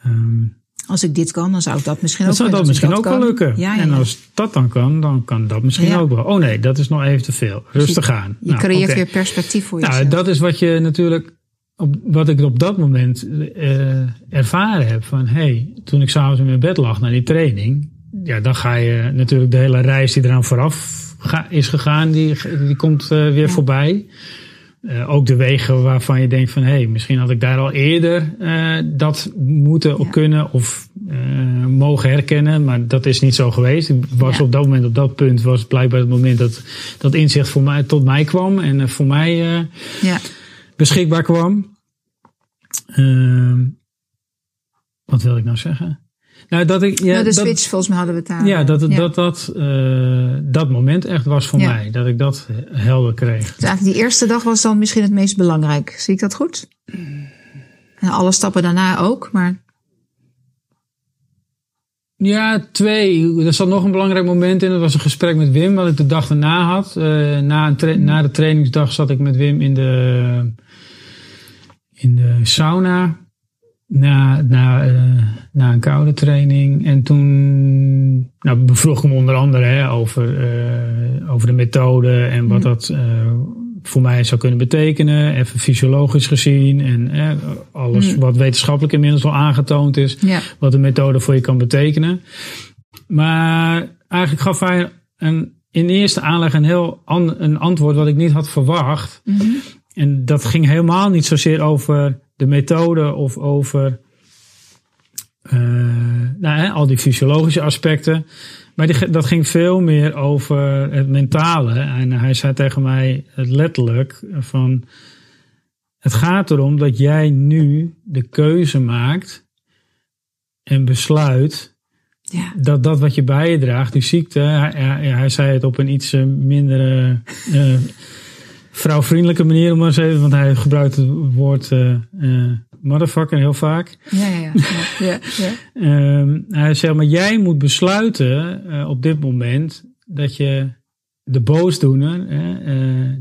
Ehm, Als ik dit kan, dan zou ik dat misschien dat ook zou dat Als misschien ook wel lukken. Ja, ja, En ja. als dat dan kan, dan kan dat misschien Ja. ook wel. Oh nee, dat is nog even te veel. Rustig aan. Je creëert oké. weer perspectief voor jezelf. Nou, dat is wat je natuurlijk, op, wat ik op dat moment eh, ervaren heb. Van hey, toen ik s'avonds in mijn bed lag naar die training, ja, dan ga je natuurlijk de hele reis die eraan vooraf is gegaan, die, die komt weer voorbij. Uh, ook de wegen waarvan je denkt van hé, hey, misschien had ik daar al eerder dat moeten ja. kunnen of mogen herkennen, maar dat is niet zo geweest. Ik was ja. op dat moment, op dat punt, was blijkbaar het moment dat dat inzicht voor mij, tot mij kwam en voor mij ja. Beschikbaar kwam. Ehm, wat wil ik nou zeggen? Nou, dat ik, ja, nou, de switch, dat, volgens mij hadden we het. Ja, dat ja. dat, dat, uh, dat moment echt was voor ja. mij. Dat ik dat helder kreeg. Dus eigenlijk die eerste dag was dan misschien het meest belangrijk. Zie ik dat goed? En alle stappen daarna ook, maar... Ja, twee. Er zat nog een belangrijk moment in. Dat was een gesprek met Wim, wat ik de dag daarna had. Uh, na, een na de trainingsdag zat ik met Wim in de, in de sauna na, na, uh, na een koude training. En toen nou, bevroeg ik hem onder andere hè, over, uh, over de methode en wat dat uh, voor mij zou kunnen betekenen. Even fysiologisch gezien en alles mm. wat wetenschappelijk inmiddels al aangetoond is. Ja. Wat de methode voor je kan betekenen. Maar eigenlijk gaf hij een, in eerste aanleg een heel an, een antwoord wat ik niet had verwacht. Mm -hmm. En dat ging helemaal niet zozeer over de methode of over uh, nou, hè, al die fysiologische aspecten. Maar die, dat ging veel meer over het mentale. En hij zei tegen mij het letterlijk van... Het gaat erom dat jij nu de keuze maakt en besluit ja. dat dat wat je bij je draagt, die ziekte, hij, hij, hij zei het op een iets minder uh, vrouwvriendelijke manier, om maar eens even, want hij gebruikt het woord uh, uh, motherfucker heel vaak. Ja, ja, ja. ja, ja. um, hij zegt, maar jij moet besluiten uh, op dit moment dat je de boosdoener,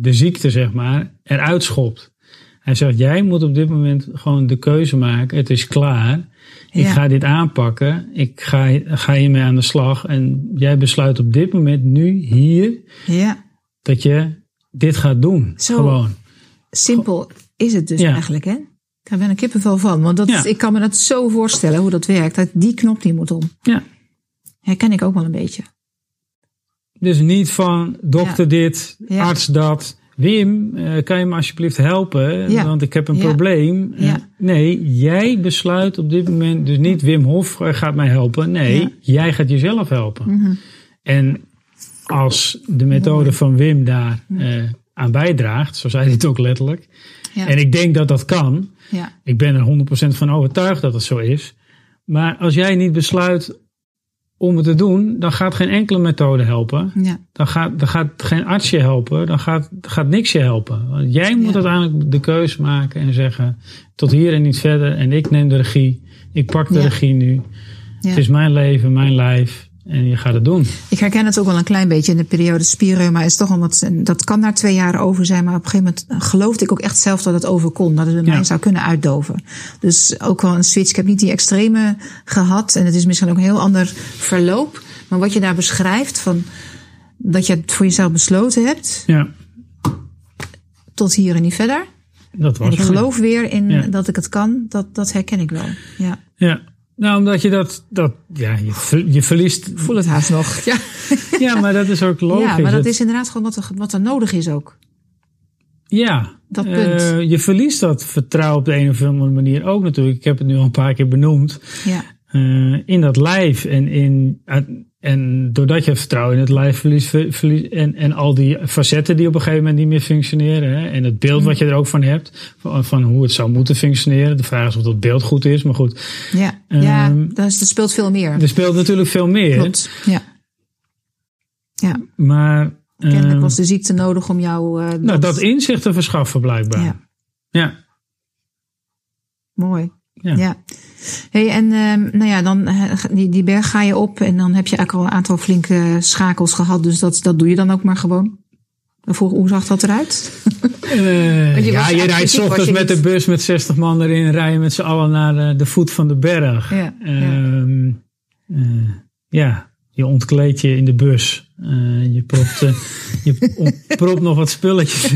de ziekte zeg maar, eruit schopt. Hij zegt, jij moet op dit moment gewoon de keuze maken. Het is klaar. Ik ja. ga dit aanpakken. Ik ga, ga hiermee aan de slag. En jij besluit op dit moment, nu, hier, ja. dat je dit gaat doen. Zo Gewoon. simpel is het dus ja. eigenlijk, hè? Daar ben ik kippenvel van. Want dat, ja. ik kan me dat zo voorstellen hoe dat werkt. Dat die knop die moet om. Ja. Herken ik ook wel een beetje. Dus niet van dokter ja. dit, arts dat. Wim, uh, kan je me alsjeblieft helpen? Want ik heb een probleem. Nee, jij besluit op dit moment. Dus niet Wim Hof gaat mij helpen. Nee, jij gaat jezelf helpen. Mm -hmm. En als de methode van Wim daar uh, aan bijdraagt, zo zei hij het ook letterlijk. Ja. En ik denk dat dat kan. Ja. Ik ben er 100% van overtuigd dat het zo is. Maar als jij niet besluit om het te doen, dan gaat geen enkele methode helpen. Ja. Dan, gaat, dan gaat geen arts je helpen. Dan gaat, gaat niks je helpen. Want jij moet uiteindelijk de keuze maken en zeggen: tot hier en niet verder. En ik neem de regie. Ik pak de regie nu. Het is mijn leven, mijn lijf. En je gaat het doen. Ik herken het ook wel een klein beetje in de periode spierreuma. Is toch omdat dat kan na twee jaar over zijn. Maar op een gegeven moment geloofde ik ook echt zelf dat het over kon. Dat het bij ja. mij zou kunnen uitdoven. Dus ook wel een switch. Ik heb niet die extreme gehad. En het is misschien ook een heel ander verloop. Maar wat je daar beschrijft van dat je het voor jezelf besloten hebt. Ja. Tot hier en niet verder. Dat was en ik geloof weer in ja. dat ik het kan. Dat, dat herken ik wel. Ja. Ja. Nou, omdat je dat, dat ja, je, je verliest. Ik voel het haast nog. Ja. ja, maar dat is ook logisch. Ja, maar dat is inderdaad gewoon wat er, wat er nodig is ook. Ja, dat punt. Uh, je verliest dat vertrouwen op de een of andere manier ook natuurlijk. Ik heb het nu al een paar keer benoemd. Ja. Uh, in dat lijf en in. En doordat je vertrouwen in het lijf verliest, verlies, en, en al die facetten die op een gegeven moment niet meer functioneren. Hè, en het beeld wat je er ook van hebt, van, van, hoe het zou moeten functioneren. De vraag is of dat beeld goed is, maar goed. Ja, um, ja er speelt veel meer. Er speelt natuurlijk veel meer. Klopt, ja. Ja. Maar. Kennelijk um, was de ziekte nodig om jou. Uh, dat... Nou, dat inzicht te verschaffen blijkbaar. Ja. ja. Mooi. Ja. ja. Hey, en uh, nou ja, dan die, die berg ga je op en dan heb je eigenlijk al een aantal flinke schakels gehad. Dus dat, dat doe je dan ook maar gewoon. Vroeg, hoe zag dat eruit? Uh, je ja, je rijdt ochtends met de bus met 60 man erin, rijden met z'n allen naar de, de, voet van de berg. Ja, ja. Uh, ja. Je ontkleed je in de bus. je propt Je propt nog wat spulletjes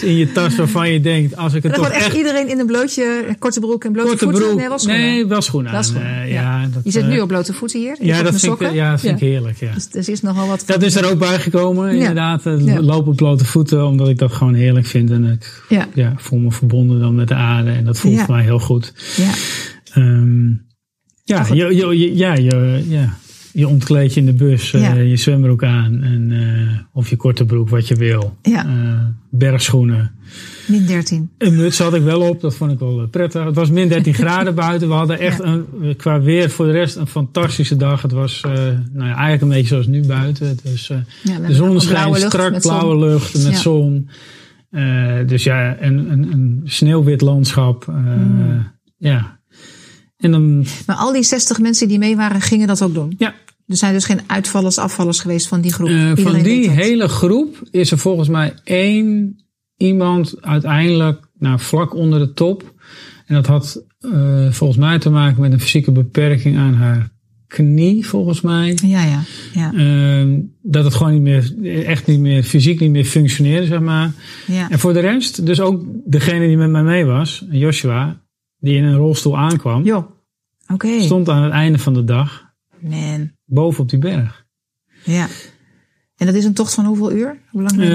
in je tas waarvan je denkt, als ik het toch echt echt... iedereen in een blootje, korte broek en blote Korte voeten? broek. Nee, wel schoenen. Nee, wel schoenen aan. Wel schoenen, Eh, ja. ja, dat, je zit eh, nu op blote voeten hier. Je Ja, dat vind, ik, ja, dat vind ik heerlijk. Ja. Dus er is nogal wat Dat is er ook bijgekomen, Ja. inderdaad. Lopen op blote voeten, omdat ik dat gewoon heerlijk vind. En ik Ja, voel me verbonden dan met de aarde. En dat voelt mij heel goed. ja. Ehm, ja, je, je- ja, je, ja, je ontkleed je in de bus, eh, je zwembroek aan. En, eh, of je korte broek, wat je wil. Ja. Eh, bergschoenen. min 13. Een muts had ik wel op, dat vond ik wel prettig. Het was min 13 graden buiten. We hadden echt Ja. een, qua weer voor de rest een fantastische dag. Het was nou ja, eigenlijk een beetje zoals nu buiten. Het de zon schijnt, strak blauwe lucht met zon. Dus ja, een, een, een sneeuwwit landschap. Mm. Ja. En dan, Maar al die 60 mensen die mee waren, gingen dat ook doen. ja, Er zijn dus geen uitvallers, afvallers geweest van die groep. eh, van die hele groep is er volgens mij één iemand uiteindelijk nou, vlak onder de top. En dat had eh, volgens mij te maken met een fysieke beperking aan haar knie, volgens mij. Ja, ja, ja. Ehm, dat het gewoon niet meer, echt niet meer, fysiek niet meer functioneerde, zeg maar. ja. En voor de rest, dus ook degene die met mij mee was, Joshua, die in een rolstoel aankwam, Joh, oké. stond aan het einde van de dag Man, boven op die berg. ja. En dat is een tocht van hoeveel uur? Hoe lang? Eh,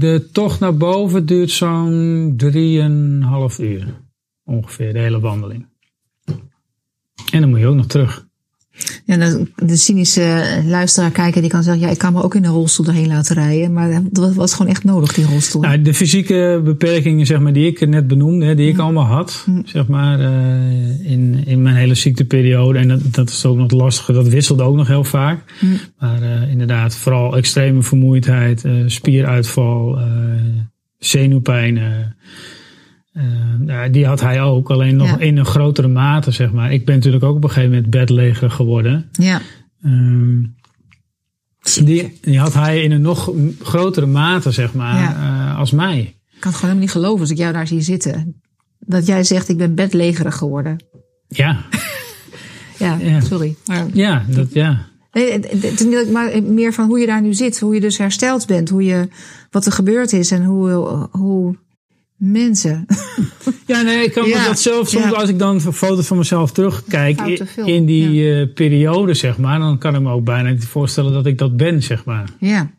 de tocht naar boven duurt zo'n drieënhalf uur. Ongeveer, de hele wandeling. En dan moet je ook nog terug. Ja, de cynische luisteraar kijken die kan zeggen, ja, ik kan me ook in een rolstoel erheen laten rijden. Maar dat was gewoon echt nodig, die rolstoel. Nou, de fysieke beperkingen zeg maar, die ik net benoemde, die ik allemaal had, zeg maar, eh, in, in mijn hele ziekteperiode. En dat, dat is ook nog lastige, dat wisselde ook nog heel vaak. Hm. Maar eh, inderdaad, vooral extreme vermoeidheid, eh, spieruitval, eh, eh, nou, die had hij ook, alleen nog Ja. in een grotere mate, zeg maar. Ik ben natuurlijk ook op een gegeven moment bedleger geworden. Ja, Ehm, die, die had hij in een nog grotere mate, zeg maar, Ja. eh, als mij. ik kan het gewoon helemaal niet geloven als ik jou daar zie zitten. Dat jij zegt, ik ben bedlegerig geworden. Ja, Ja, Ja. sorry. Maar, ja, dat, ja. nee, het- het is niet- maar meer van hoe je daar nu zit. Hoe je dus hersteld bent. Hoe je, wat er gebeurd is en hoe, hoe mensen. Ja, nee, ik kan me dat zelf soms, ja. als ik dan foto's van mezelf terugkijk in, die eh, periode, zeg maar, dan kan ik me ook bijna niet voorstellen dat ik dat ben, zeg maar. ja,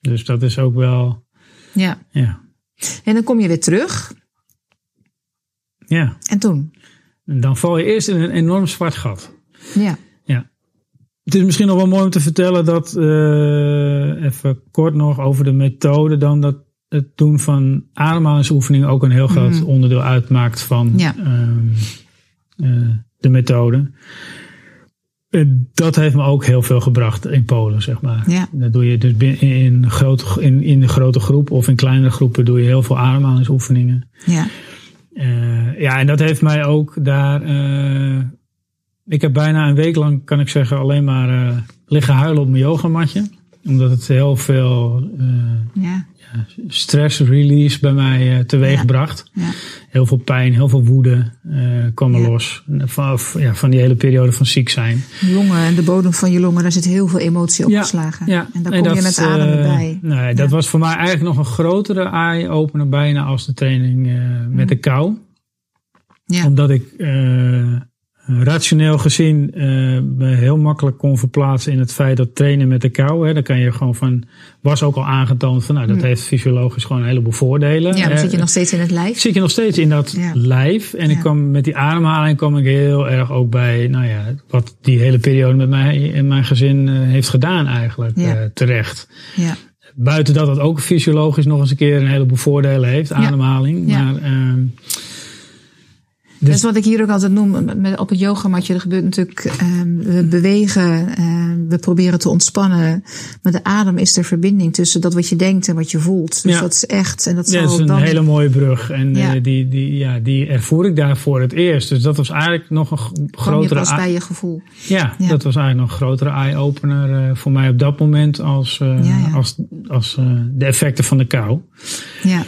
Dus dat is ook wel, ja. ja, En dan kom je weer terug. ja. En toen? En dan val je eerst in een enorm zwart gat. Ja. Ja. Het is misschien nog wel mooi om te vertellen dat, eh, even kort nog over de methode, dan dat het doen van ademhalingsoefeningen ook een heel groot Mhm. onderdeel uitmaakt van Ja. ehm, eh, de methode. Dat heeft me ook heel veel gebracht in Polen, zeg maar. Ja. Dat doe je dus in, grote, in, in de grote groep of in kleinere groepen doe je heel veel ademhalingsoefeningen. Ja. Eh, ja, en dat heeft mij ook daar. eh, ik heb bijna een week lang, kan ik zeggen, alleen maar liggen huilen op mijn yogamatje. Omdat het heel veel eh, Ja. stress release bij mij eh, teweeg Ja. Heel veel pijn, heel veel woede eh, kwam er los. Van, van die hele periode van ziek zijn. Longen en de bodem van je longen, daar zit heel veel emotie opgeslagen. Ja, En daar kom je dat, met ademen bij. Nee, dat was voor mij eigenlijk nog een grotere eye-opener bijna als de training met de kou. Ja. Omdat ik rationeel gezien me heel makkelijk kon verplaatsen in het feit dat trainen met de kou. Hè, dan kan je gewoon van, was ook al aangetoond van, nou, dat heeft fysiologisch gewoon een heleboel voordelen. Mm. Ja, dan zit je nog steeds in het lijf. zit je nog steeds in dat Ja. lijf. En ik kwam met die ademhaling kwam ik heel erg ook bij, nou ja, wat die hele periode met mij en mijn gezin eh, heeft gedaan eigenlijk Ja. eh, terecht. Ja. Buiten dat het ook fysiologisch nog eens een keer een heleboel voordelen heeft, ademhaling. Ja. Maar ehm, Dat is wat ik hier ook altijd noem. Met, op het yogamatje, er gebeurt natuurlijk, ehm, we bewegen, ehm, we proberen te ontspannen. Maar de adem is de verbinding tussen dat wat je denkt en wat je voelt. Dus Ja. dat is echt. En dat Ja, dat is een dan. hele mooie brug. En Ja. eh, die, die, ja, die ervoer ik daar voor het eerst. Dus dat was eigenlijk nog een je grotere... bij je gevoel. ja, Ja. dat was eigenlijk nog een grotere eye-opener eh, voor mij op dat moment als, eh, als, als eh, de effecten van de kou. Ja.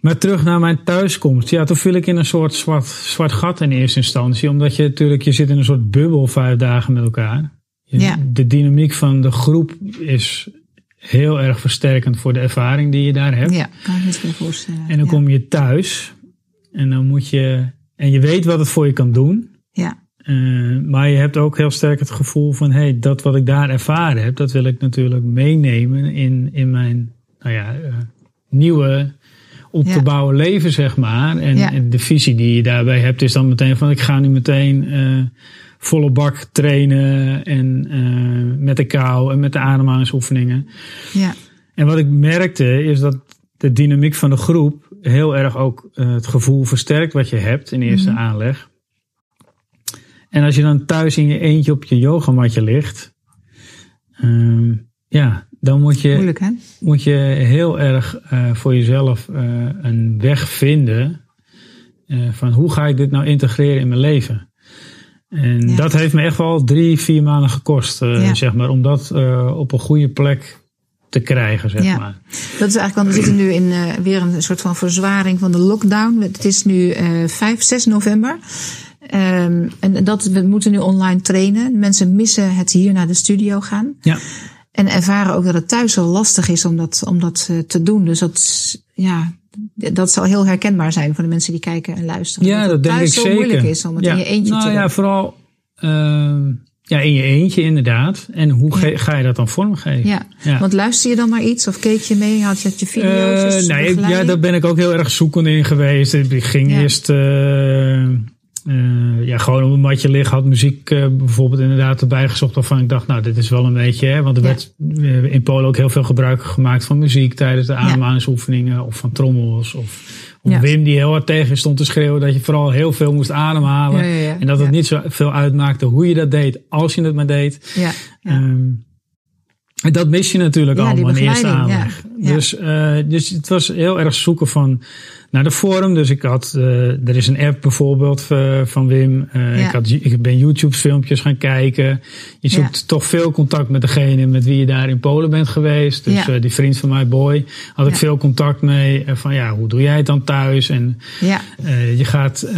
Maar terug naar mijn thuiskomst. Ja, toen viel ik in een soort zwart, zwart gat in eerste instantie. Omdat je natuurlijk, je zit in een soort bubbel vijf dagen met elkaar. Je- Ja. De dynamiek van de groep is heel erg versterkend voor de ervaring die je daar hebt. Ja, kan ik niet meer voorstellen. En dan ja. kom je thuis en dan moet je, en je weet wat het voor je kan doen. Ja, Uh, maar je hebt ook heel sterk het gevoel van, hey, dat wat ik daar ervaren heb, dat wil ik natuurlijk meenemen in, in mijn, nou ja, uh, nieuwe op Ja. te bouwen leven, zeg maar. En, Ja. en de visie die je daarbij hebt, is dan meteen van, ik ga nu meteen uh, volle bak trainen en uh, met de kou en met de ademhalingsoefeningen. ja, En wat ik merkte, is dat de dynamiek van de groep heel erg ook uh, het gevoel versterkt wat je hebt in eerste Mhm. aanleg. En als je dan thuis in je eentje op je yogamatje ligt, ehm, ja, dan moet je, moeilijk hè? moet je heel erg uh, voor jezelf uh, een weg vinden uh, van hoe ga ik dit nou integreren in mijn leven. En Ja. dat heeft me echt wel drie, vier maanden gekost, Ja. zeg maar, om dat op een goede plek te krijgen, zeg Ja. maar. Dat is eigenlijk, want we zitten nu in weer een soort van verzwaring van de lockdown. Het is nu uh, 5, 6 november. Um, en dat, we moeten nu online trainen. Mensen missen het hier naar de studio gaan. Ja. En ervaren ook dat het thuis wel lastig is om dat, om dat uh, te doen. Dus dat, ja, dat zal heel herkenbaar zijn voor de mensen die kijken en luisteren. Ja, dat denk ik zo zeker. moeilijk is om het ja. in je eentje nou, te ja, doen. vooral ehm, ja, in je eentje inderdaad. En hoe ga je dat dan vormgeven? Ja. Ja. want luister je dan naar iets of keek je mee? Had je, je video's? Eh, nee, ik- ja, daar ben ik ook heel erg zoekend in geweest. Ik ging Ja. eerst eh, eh, ja, gewoon op een matje liggen, had muziek eh, bijvoorbeeld inderdaad erbij gezocht waarvan ik dacht, nou, dit is wel een beetje, hè, want er Ja. werd eh, in Polen ook heel veel gebruik gemaakt van muziek tijdens de ademhalingsoefeningen of van trommels of, of Ja. Wim die heel hard tegen stond te schreeuwen dat je vooral heel veel moest ademhalen en dat het niet zo veel uitmaakte hoe je dat deed, als je het maar deed. En dat mis je natuurlijk allemaal in eerste aanleg. Ja. Dus, eh, dus het was heel erg zoeken van naar de forum. Dus ik had, eh, er is een app bijvoorbeeld eh, van Wim. Eh, Ja. ik, had, ik ben YouTube filmpjes gaan kijken. Je zoekt toch veel contact met degene met wie je daar in Polen bent geweest. Dus Ja. die vriend van mij, Boy, had ik veel contact mee. van ja, hoe doe jij het dan thuis? En ja. je gaat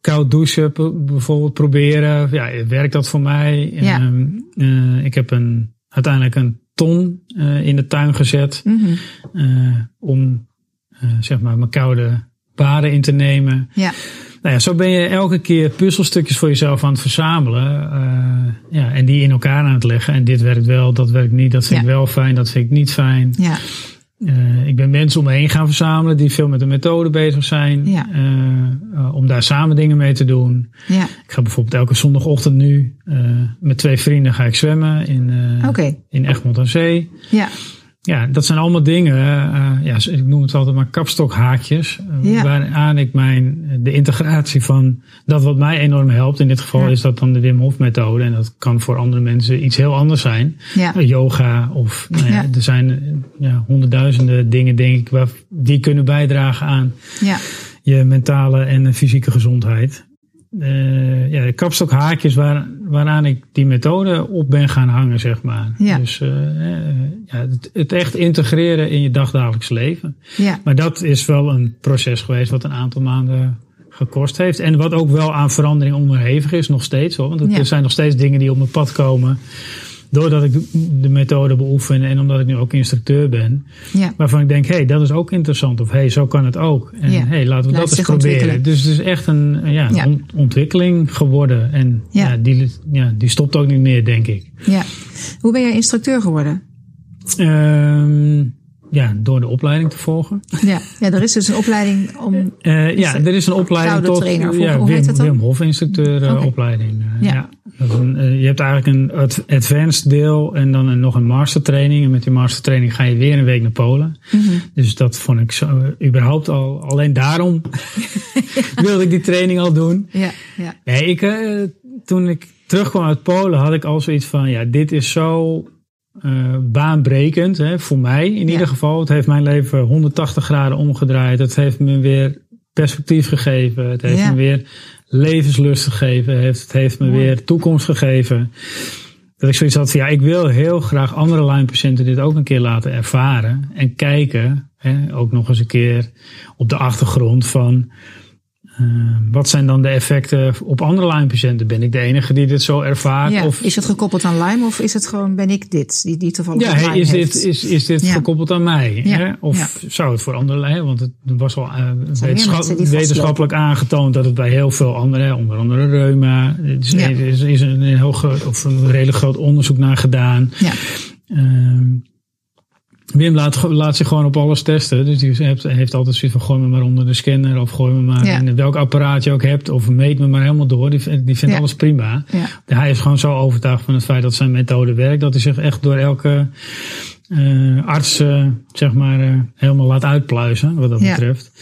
koud douchen bijvoorbeeld proberen. Ja, werkt dat voor mij? Ja. Ehm, eh, ik heb een, uiteindelijk een ton in de tuin gezet Mhm. om zeg maar mijn koude baden in te nemen. ja. Nou ja, zo ben je elke keer puzzelstukjes voor jezelf aan het verzamelen. eh, ja, en die in elkaar aan het leggen. En dit werkt wel, dat werkt niet. Dat vind Ja. ik wel fijn, dat vind ik niet fijn. ja. Uh, ik ben mensen om me heen gaan verzamelen die veel met de methode bezig zijn. Ja. Uh, om daar samen dingen mee te doen. ja. Ik ga bijvoorbeeld elke zondagochtend nu met twee vrienden ga ik zwemmen in, okay. in Egmond aan Zee. Ja. Ja, dat zijn allemaal dingen. ja, ik noem het altijd maar kapstokhaakjes. Ja. Waaraan ik mijn, de integratie van dat wat mij enorm helpt. In dit geval Ja. is dat dan de Wim Hof methode. En dat kan voor andere mensen iets heel anders zijn. Ja. Yoga of nou er zijn ja, honderdduizenden dingen denk ik waar, die kunnen bijdragen aan Ja. je mentale en fysieke gezondheid. Uh, ja, de kapstokhaakjes waar, waaraan ik die methode op ben gaan hangen, zeg maar. Ja. Dus uh, ja, het, het, echt integreren in je dagdagelijks leven. Ja. Maar dat is wel een proces geweest wat een aantal maanden gekost heeft. En wat ook wel aan verandering onderhevig is, nog steeds hoor. Want het, Ja. er zijn nog steeds dingen die op mijn pad komen. Doordat ik de methode beoefen en omdat ik nu ook instructeur ben. Ja. Waarvan ik denk, hé, hey, dat is ook interessant. Of hé, hey, zo kan het ook. En Ja. hey, laten we dat eens proberen. Dus het is echt een ja, Ja. on- ontwikkeling geworden. En Ja. ja. die, ja, die stopt ook niet meer, denk ik. ja. Hoe ben jij instructeur geworden? Ehm, ja, door de opleiding te volgen. Ja. ja, er is dus een opleiding om. Eh, ja, er is een opleiding tot trainer, ja, hoe Wim? Wim Hof instructeur opleiding. eh, Ja. een, eh, je hebt eigenlijk een ad- advanced deel en dan een, nog een mastertraining. En met die mastertraining ga je weer een week naar Polen. Mhm. Dus dat vond ik zo, überhaupt al, alleen daarom wilde ik die training al doen. Ja, ja. Nee, ik, toen ik terugkwam uit Polen had ik al zoiets van, ja, dit is zo eh, baanbrekend hè, voor mij in Ja. ieder geval. Het heeft mijn leven 180 graden omgedraaid. Het heeft me weer perspectief gegeven. Het heeft Ja. me weer levenslust gegeven. Het heeft, het heeft me Mooi. weer toekomst gegeven. Dat ik zoiets had van, ja, ik wil heel graag andere Lyme-patiënten dit ook een keer laten ervaren. En kijken, hè, ook nog eens een keer op de achtergrond van... Uh, wat zijn dan de effecten op andere Lyme-patiënten? Ben ik de enige die dit zo ervaart? Ja, of is het gekoppeld aan Lyme of is het gewoon ben ik dit die, die toevallig ja, Lyme is heeft? dit, is, is dit Ja. gekoppeld aan mij? Ja, Hè? Of zou het voor anderen? Want het was al uh, wetenschap, die wetenschappelijk aangetoond dat het bij heel veel anderen, onder andere reuma, er is, is, is een, heel groot, of een redelijk groot onderzoek naar gedaan. Ja. Ehm, Wim laat, laat zich gewoon op alles testen. Dus die heeft, heeft altijd zoiets van gooi me maar onder de scanner. Of gooi me maar Ja. in welk apparaat je ook hebt. Of meet me maar helemaal door. Die, vindt- die vindt Ja. alles prima. Ja. Hij is gewoon zo overtuigd van het feit dat zijn methode werkt. Dat hij zich echt door elke eh, arts eh, zeg maar eh, helemaal laat uitpluizen. Wat dat betreft.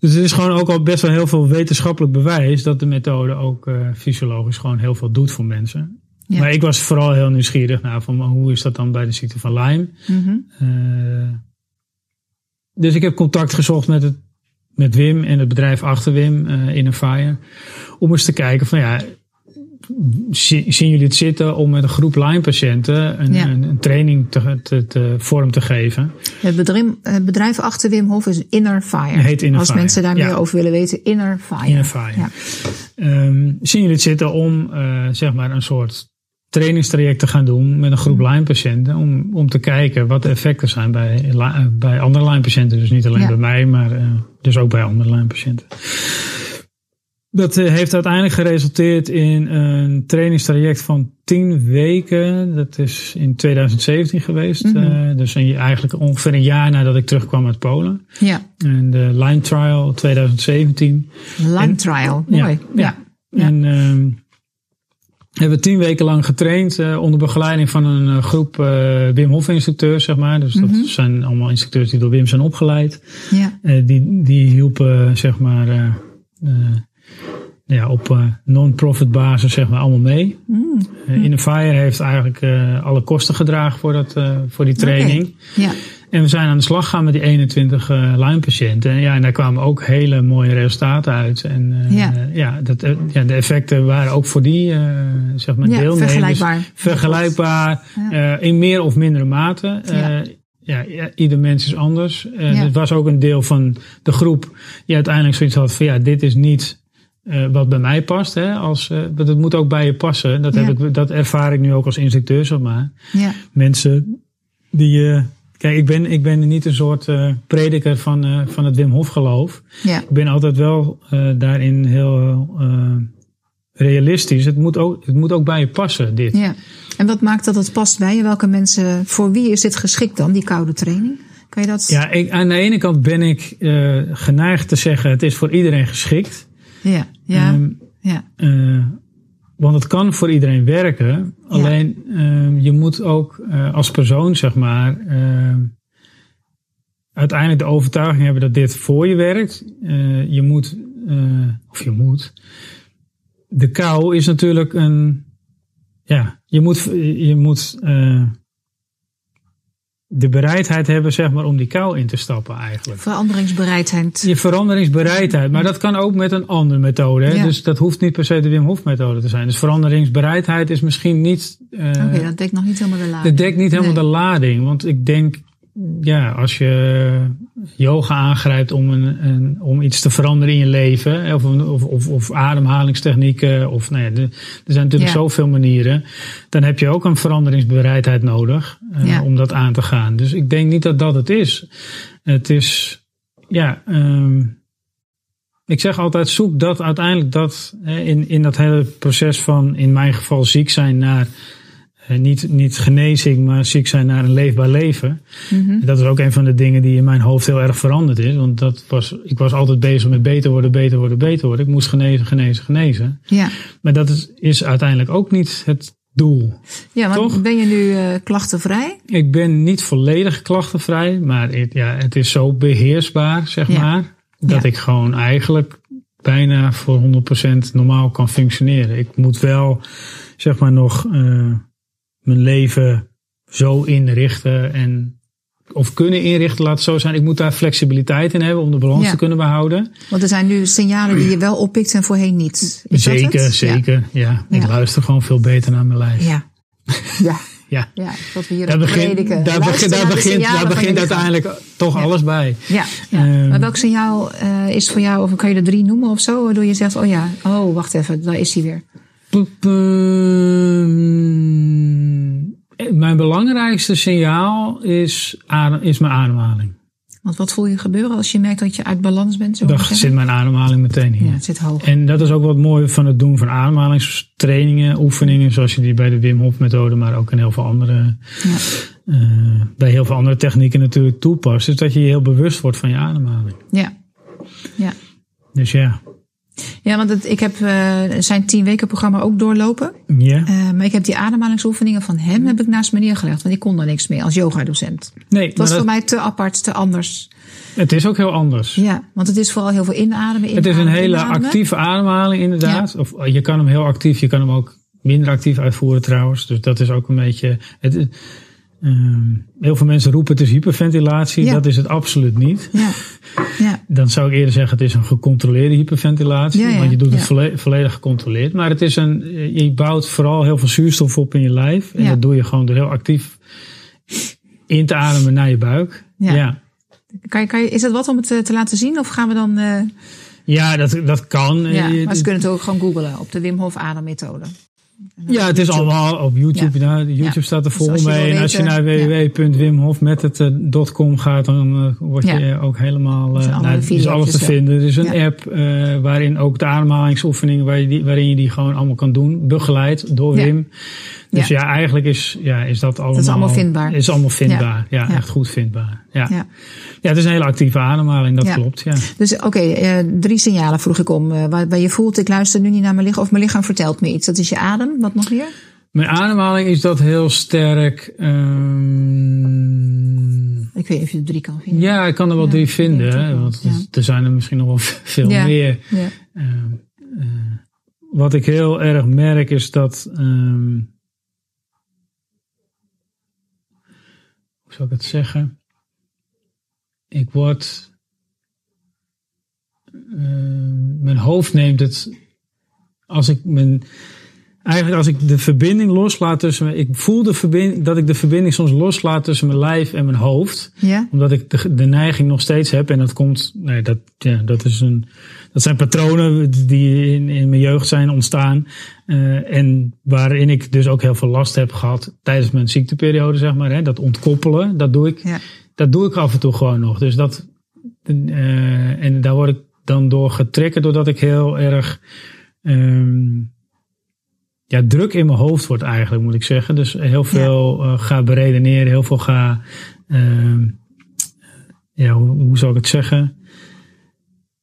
Dus er is gewoon ook al best wel heel veel wetenschappelijk bewijs. Dat de methode ook fysiologisch gewoon heel veel doet voor mensen. Ja. Maar ik was vooral heel nieuwsgierig naar van hoe is dat dan bij de ziekte van Lyme. Mhm. Eh, dus ik heb contact gezocht met, het, met Wim en het bedrijf achter Wim, eh In Fire. Om eens te kijken van ja, zi- zien jullie het zitten om met een groep Lyme-patiënten een, Ja. een, een training te, te, te- vorm te geven? Het bedrijf, het bedrijf achter Wim Hof is Inner Fire. Heet Inner Als Fire, mensen daar ja. meer over willen weten, Inner Fire. Inner Fire. Ja. Ehm, zien jullie het zitten om eh, zeg maar een soort trainingstraject te gaan doen met een groep Mm. Lyme-patiënten. Om, om te kijken wat de effecten zijn bij, eh, bij andere Lyme-patiënten. Dus niet alleen Ja. bij mij, maar eh, dus ook bij andere Lyme-patiënten. Dat eh, heeft uiteindelijk geresulteerd in een trainingstraject van 10 weken. Dat is in 2017 geweest. Mhm. Dus een, eigenlijk ongeveer een jaar nadat ik terugkwam uit Polen. ja. En de Lyme Trial 2017. Lyme En- Trial. Mooi. ja. Ja. En ehm, hebben we tien weken lang getraind eh, onder begeleiding van een eh, groep eh, Wim Hof instructeurs, zeg maar. Dus dat Mhm. zijn allemaal instructeurs die door Wim zijn opgeleid. Ja. Die, die hielpen, zeg maar, ja, op non-profit basis, zeg maar, allemaal mee. Mm. Uh, Fire heeft eigenlijk alle kosten gedragen voor, dat, voor die training. Ja. En we zijn aan de slag gegaan met die 21 eh Lyme-patiënten. En ja, en daar kwamen ook hele mooie resultaten uit. En eh, Ja. ja, dat, eh, ja, de effecten waren ook voor die eh, zeg maar Ja, deelnemers vergelijkbaar. vergelijkbaar, Ja. eh, in meer of mindere mate. Eh, Ja. ja. Ieder mens is anders. En Ja. het was ook een deel van de groep die uiteindelijk zoiets had van ja, dit is niet eh, wat bij mij past. Hè, als, eh, want het moet ook bij je passen. Dat, Ja. heb ik, dat ervaar ik nu ook als instructeur, zeg maar Ja. mensen die. Kijk, ik ben, ik ben niet een soort eh, prediker van, eh, van het Wim Hof geloof. Ja. Ik ben altijd wel eh, daarin heel realistisch. Het moet, ook, het moet ook bij je passen, dit. ja. En wat maakt dat het past bij je? Welke mensen, voor wie is dit geschikt dan, die koude training? Kan je dat? Ja, ik, aan de ene kant ben ik geneigd te zeggen: het is voor iedereen geschikt. Ja. Ja. Ehm, ja. Want het kan voor iedereen werken. Alleen ehm, je moet ook eh, als persoon, zeg maar, ehm, uiteindelijk de overtuiging hebben dat dit voor je werkt. Eh, je moet, eh, of je moet. De kou is natuurlijk een. Ja, je moet, je moet de bereidheid hebben, zeg maar, om die kou in te stappen eigenlijk. Veranderingsbereidheid. Je veranderingsbereidheid. Maar dat kan ook met een andere methode. Hè? Ja. Dus dat hoeft niet per se de Wim Hof methode te zijn. Dus veranderingsbereidheid is misschien niet... eh, Oké, dat dekt nog niet helemaal de lading. dat dekt niet helemaal Nee. de lading. Want ik denk, ja, als je yoga aangrijpt om, een, een, om iets te veranderen in je leven. Of, of, of, of ademhalingstechnieken. Of, nou ja, de- er zijn natuurlijk Ja. zoveel manieren. Dan heb je ook een veranderingsbereidheid nodig. eh, Ja. Om dat aan te gaan. Dus ik denk niet dat dat het is. Het is, ja... ehm, ik zeg altijd, zoek dat uiteindelijk dat in, in dat hele proces van, in mijn geval, ziek zijn naar niet, niet genezing, maar ziek zijn naar een leefbaar leven. Mhm. Dat is ook een van de dingen die in mijn hoofd heel erg veranderd is. Want dat was, ik was altijd bezig met beter worden, beter worden, beter worden. Ik moest genezen, genezen, genezen. Ja. Maar dat is, is uiteindelijk ook niet het doel. Ja, want Toch? ben je nu eh, klachtenvrij? Ik ben niet volledig klachtenvrij, maar het, ja, het is zo beheersbaar, zeg Ja. maar, dat Ja. ik gewoon eigenlijk bijna voor 100% normaal kan functioneren. Ik moet wel, zeg maar, nog eh, mijn leven zo inrichten en of kunnen inrichten, laat het zo zijn. Ik moet daar flexibiliteit in hebben om de balans Ja. te kunnen behouden. Want er zijn nu signalen die je wel oppikt en voorheen niet. Is dat zeker, zeker. Ja. ik Ja. luister gewoon veel beter naar mijn lijf. Ja. Ja. ja. ja wat we hier Daar, ook begint, prediken. daar, begint, daar, begint, daar begint uiteindelijk toch Ja. alles bij. Ja, ja. Ehm. maar welk signaal eh, is voor jou, of kan je er drie noemen of zo, waardoor je zegt, oh ja, oh wacht even, daar is hij weer. Ehm, Mijn belangrijkste signaal is, adem, is mijn ademhaling. Want wat voel je gebeuren als je merkt dat je uit balans bent? Zo Dan zit mijn ademhaling meteen hier. Ja, het zit hoog. En dat is ook wat mooi van het doen van ademhalingstrainingen, oefeningen, zoals je die bij de Wim Hof methode, maar ook in heel veel andere, Ja. eh, bij heel veel andere technieken natuurlijk toepast. Is dat je je heel bewust wordt van je ademhaling. Ja. ja. Dus ja. Ja, want het, ik heb eh, zijn tien weken programma ook doorlopen. Ja. Eh, maar ik heb die ademhalingsoefeningen van hem heb ik naast me neergelegd. Want ik kon daar niks mee als yogadocent. Nee, Het was dat- voor mij te apart, te anders. het is ook heel anders. Ja, want het is vooral heel veel inademen. Het is een inademen, hele inademen. actieve ademhaling inderdaad. Of eh, je kan hem heel actief, je kan hem ook minder actief uitvoeren trouwens. Dus dat is ook een beetje... Het, eh, ehm, heel veel mensen roepen het is hyperventilatie. Ja. Dat is het absoluut niet. Ja, ja, Dan zou ik eerder zeggen het is een gecontroleerde hyperventilatie. Want je doet het volle- volledig gecontroleerd. Maar het is een, eh, je bouwt vooral heel veel zuurstof op in je lijf. En dat doe je gewoon door heel actief in te ademen naar je buik. Ja. Kan je, kan je, is dat wat om het eh, te laten zien? Of gaan we dan... eh, Ja, dat, dat kan. ja, maar ze kunnen het ook gewoon googlen op de Wim Hof ademmethode. Ja, het is allemaal op YouTube. Ja. Nou, YouTube Ja. staat er Dus vol mee. En als je naar www.wimhofmethet.com gaat, dan eh, word je Ja. ook helemaal. Zijn eh nou, is alles te ja. vinden. Er is een Ja. app eh, waarin ook de ademhalingsoefeningen, waar je die, waarin je die gewoon allemaal kan doen, begeleid door. Wim. Dus ja. Eigenlijk is, ja, is dat allemaal. allemaal vindbaar. Is allemaal vindbaar. Ja, Ja. echt goed vindbaar. Ja. Ja. Het is een hele actieve ademhaling, dat Ja. klopt. Ja. Dus oké, eh, drie signalen vroeg ik om. eh, waarbij je voelt, ik luister nu niet naar mijn lichaam. Of mijn lichaam vertelt me iets. Dat is je adem. Wat nog meer? Mijn ademhaling is dat heel sterk. ehm, Ik weet niet of je er drie kan vinden. Ja, ik kan er wel Ja, drie vinden. hè, Want ja. er zijn er misschien nog wel veel meer. Ja. Ehm, eh, wat ik heel erg merk is dat. ehm, hoe zou ik het zeggen? Ik word. ehm, mijn hoofd neemt het. Als ik mijn. Eigenlijk als ik de verbinding loslaat tussen. Ik voel de verbinding, dat ik de verbinding soms loslaat tussen mijn lijf en mijn hoofd Ja? omdat ik de, de neiging nog steeds heb. En dat komt, nee, dat, ja, dat, is een, dat zijn patronen die in, in mijn jeugd zijn ontstaan. eh, en waarin ik dus ook heel veel last heb gehad tijdens mijn ziekteperiode, zeg maar. Hè, dat ontkoppelen, dat doe ik, Ja. Dat doe ik af en toe gewoon nog. Dus dat, eh, en daar word ik dan door getriggerd doordat ik heel erg, ehm, ja, druk in mijn hoofd wordt eigenlijk, moet ik zeggen. Dus heel veel eh, ga beredeneren, heel veel ga, ehm, ja, hoe, hoe zou ik het zeggen?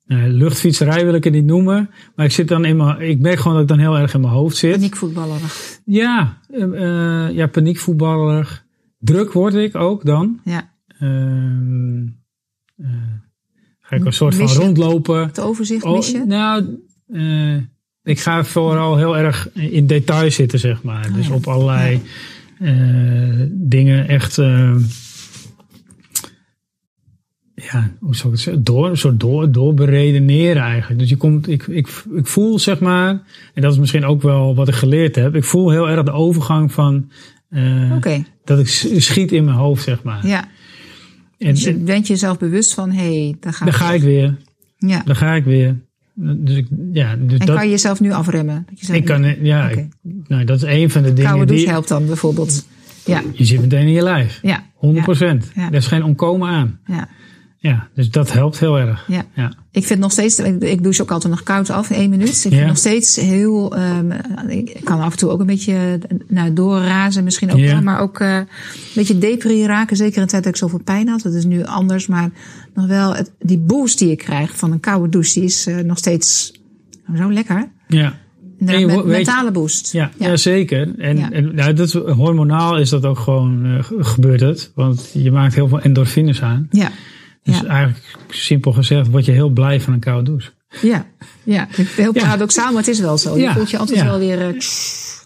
Eh, luchtfietserij wil ik het niet noemen. Maar ik zit dan in mijn, ik merk gewoon dat ik dan heel erg in mijn hoofd zit. Paniekvoetballerig. Ja, eh, ja, paniekvoetballerig. Druk word ik ook dan. Ja. Ehm, eh, ga ik een soort van rondlopen. Het overzicht Oh, mis je? nou, eh, ik ga vooral heel erg in detail zitten, zeg maar. dus ja. op allerlei eh, dingen echt. eh, ja, hoe zou ik het zeggen? Door, een soort door, doorberedeneren eigenlijk. Dus je komt, ik, ik, ik voel zeg maar, en dat is misschien ook wel wat ik geleerd heb. Ik voel heel erg de overgang van. Oké, Dat ik schiet in mijn hoofd, zeg maar. ja. En, Dus je bent jezelf bewust van, hé, hey, daar ga dan ga ik weer. Ja. Dan ga ik weer. Dus ik, ja, dus En dat, kan je jezelf nu afremmen? Dat je ik kan, ja, ik- nou, dat is een van de dingen Koude douche die. helpt dan bijvoorbeeld. Ja, Je zit meteen in je lijf. ja. 100 procent. Ja. Er is geen ontkomen aan. Ja, Ja, dus dat helpt heel erg. ja. Ja. Ik vind nog steeds, ik, ik douche ook altijd nog koud af één minuut. Ik Ja. vind nog steeds heel, ehm, ik kan af en toe ook een beetje nou, doorrazen misschien ook Ja. Maar ook eh, een beetje depri raken. Zeker in de tijd dat ik zoveel pijn had. Dat is nu anders. Maar nog wel, het, die boost die je krijgt van een koude douche, die is eh, nog steeds zo lekker. Ja. Inderdaad, En je met- wo- weet je- mentale boost. Ja, ja. zeker. En, Ja. en nou, dat hormonaal is dat ook gewoon eh, ge- gebeurt het. Want je maakt heel veel endorfines aan. Ja. Dus Ja. eigenlijk simpel gezegd word je heel blij van een koude douche. Ja, ja. heel paradoxaal, maar het is wel zo. Je voelt je altijd wel weer eh,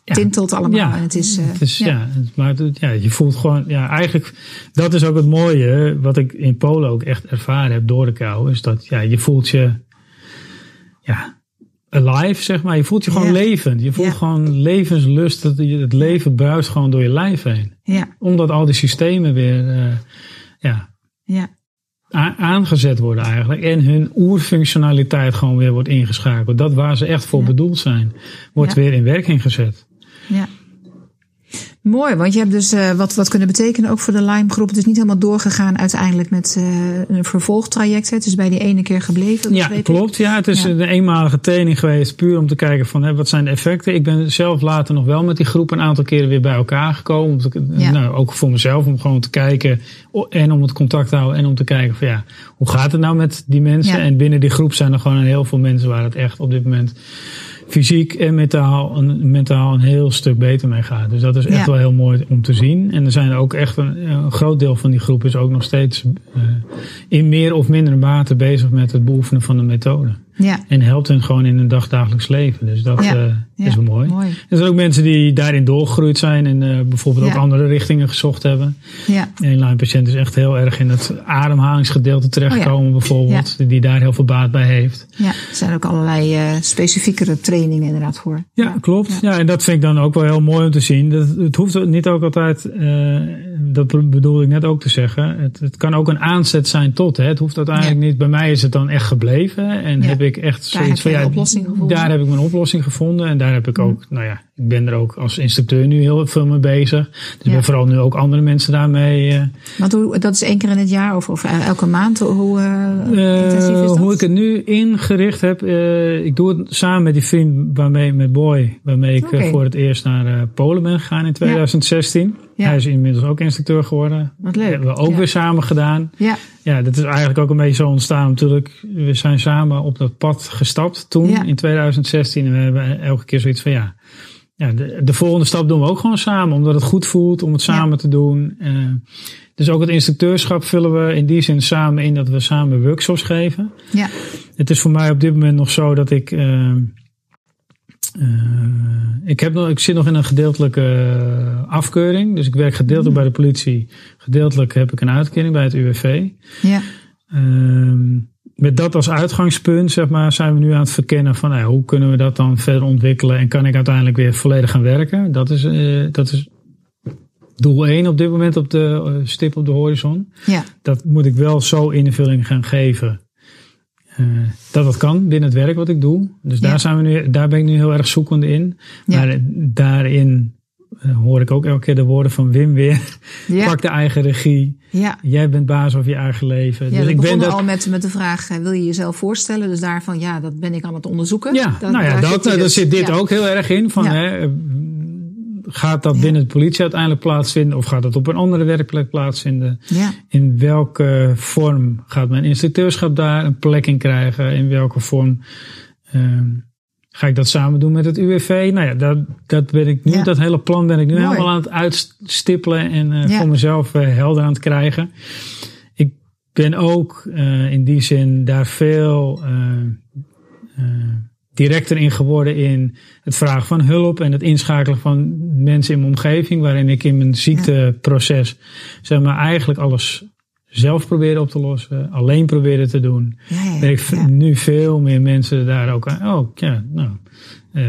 tintelt allemaal. Ja. En het is, eh, Het is, ja. maar ja, je voelt gewoon, ja, eigenlijk, dat is ook het mooie, wat ik in Polen ook echt ervaren heb door de kou, is dat, ja, je voelt je, ja, alive, zeg maar. Je voelt je gewoon Ja. levend. Je voelt Ja. gewoon levenslust. Het, het leven bruist gewoon door je lijf heen. Ja, Omdat al die systemen weer eh, ja, ja, aangezet worden eigenlijk. En hun oerfunctionaliteit gewoon weer wordt ingeschakeld. Dat waar ze echt voor Ja. bedoeld zijn, wordt Ja. weer in werking gezet. ja. Mooi, want je hebt dus eh, wat, wat kunnen betekenen ook voor de Lyme-groep. Het is niet helemaal doorgegaan uiteindelijk met eh, een vervolgtraject. hè. Het is bij die ene keer gebleven. Ja, klopt. Ja, het is Ja. een eenmalige training geweest, puur om te kijken van hè, wat zijn de effecten. Ik ben zelf later nog wel met die groep een aantal keren weer bij elkaar gekomen. Om te- Ja. nou, ook voor mezelf, om gewoon te kijken en om het contact te houden en om te kijken van ja, hoe gaat het nou met die mensen? Ja. En binnen die groep zijn er gewoon heel veel mensen waar het echt op dit moment fysiek en mentaal een, mentaal een heel stuk beter mee gaat. Dus dat is echt Ja. wel heel mooi om te zien. En er zijn ook echt een, een groot deel van die groep is ook nog steeds eh, in meer of mindere mate bezig met het beoefenen van de methode. Ja, En helpt hen gewoon in hun dagdagelijks leven. Dus dat Ja. eh, is wel mooi. mooi. Er zijn ook mensen die daarin doorgegroeid zijn en eh, bijvoorbeeld ook andere richtingen gezocht hebben. Ja, Een Lyme-patiënt is echt heel erg in het ademhalingsgedeelte terechtkomen bijvoorbeeld. Die daar heel veel baat bij heeft. ja. Er zijn ook allerlei eh, specifiekere trainingen inderdaad voor. Ja, klopt. Ja. en dat vind ik dan ook wel heel mooi om te zien. Dat, het hoeft niet ook altijd, dat bedoelde ik net ook te zeggen. Het, het kan ook een aanzet zijn tot. Hè. Het hoeft uiteindelijk niet. Bij mij is het dan echt gebleven. En heb ik echt Daar zoiets van ja, daar heb ik mijn oplossing gevonden. En daar heb ik ook, nou ja, ik ben er ook als instructeur nu heel veel mee bezig. Dus ik Ja. ben vooral nu ook andere mensen daarmee. eh, Want hoe, dat is één keer in het jaar of, of elke maand? Hoe eh, intensief is Eh, dat? hoe ik het nu ingericht heb, eh, ik doe het samen met die vriend waarmee, met Boy, waarmee ik eh, voor het eerst naar eh, Polen ben gegaan in 2016. Ja. Hij is inmiddels ook instructeur geworden. Wat leuk. hebben we ook Ja. weer samen gedaan. Ja, Ja, dat is eigenlijk ook een beetje zo ontstaan natuurlijk. We zijn samen op dat pad gestapt toen Ja. in 2016 en we hebben elke keer zoiets van ja. Ja, de, de volgende stap doen we ook gewoon samen, omdat het goed voelt om het samen te doen. Eh, dus ook het instructeurschap vullen we in die zin samen in dat we samen workshops geven. ja, Het is voor mij op dit moment nog zo dat ik. eh, eh, ik, heb nog, ik zit nog in een gedeeltelijke afkeuring. Dus ik werk gedeeltelijk bij de politie. Gedeeltelijk heb ik een uitkering bij het UWV. ja, Ehm, met dat als uitgangspunt zeg maar, zijn we nu aan het verkennen van nou hoe kunnen we dat dan verder ontwikkelen. En kan ik uiteindelijk weer volledig gaan werken. Dat is, eh, dat is doel 1 op dit moment op de eh, stip op de horizon ja, dat moet ik wel zo invulling gaan geven. eh, dat dat kan binnen het werk wat ik doe. Dus Ja. daar, zijn we nu, daar ben ik nu heel erg zoekende in. Ja. Maar daarin hoor ik ook elke keer de woorden van Wim weer. ja, Pak de eigen regie. ja. Jij bent baas over je eigen leven. Ja, dus we ik ben begonnen dat. al met, met de vraag, eh, wil je jezelf voorstellen? Dus daarvan, ja, dat ben ik aan het onderzoeken. Ja, Dat- nou ja, daar dat, zit daar dus. zit dit Ja. ook heel erg in. Van, hè, eh, gaat dat binnen de politie uiteindelijk plaatsvinden? Of gaat dat op een andere werkplek plaatsvinden? Ja, In welke vorm gaat mijn instructeurschap daar een plek in krijgen? In welke vorm ehm, ga ik dat samen doen met het UWV? Nou ja, dat, dat ben ik nu, Ja. dat hele plan ben ik nu Mooi. helemaal aan het uitstippelen en eh, Ja. voor mezelf eh, helder aan het krijgen. Ik ben ook eh, in die zin daar veel directer in geworden in het vragen van hulp en het inschakelen van mensen in mijn omgeving, waarin ik in mijn ziekteproces zeg maar eigenlijk alles zelf probeerde op te lossen, alleen probeerde te doen. ja, ja, ik ja. nu veel meer mensen daar ook aan. Oh, ja, nou, eh,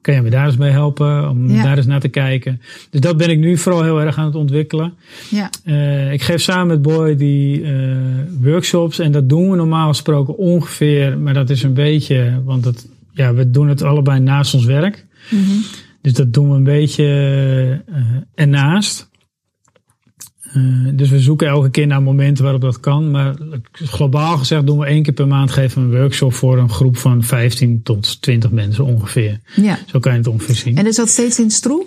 kan jij me daar eens bij helpen om Ja. daar eens naar te kijken? Dus dat ben ik nu vooral heel erg aan het ontwikkelen. ja, Eh, ik geef samen met Boy die eh, workshops en dat doen we normaal gesproken ongeveer, maar dat is een beetje, want het, ja, we doen het allebei naast ons werk. Mhm. Dus dat doen we een beetje ernaast. Eh, dus we zoeken elke keer naar momenten waarop dat kan. Maar globaal gezegd doen we één keer per maand geven we een workshop voor een groep van 15 tot 20 mensen ongeveer. ja. Zo kan je het ongeveer zien. En is dat steeds in Stroe?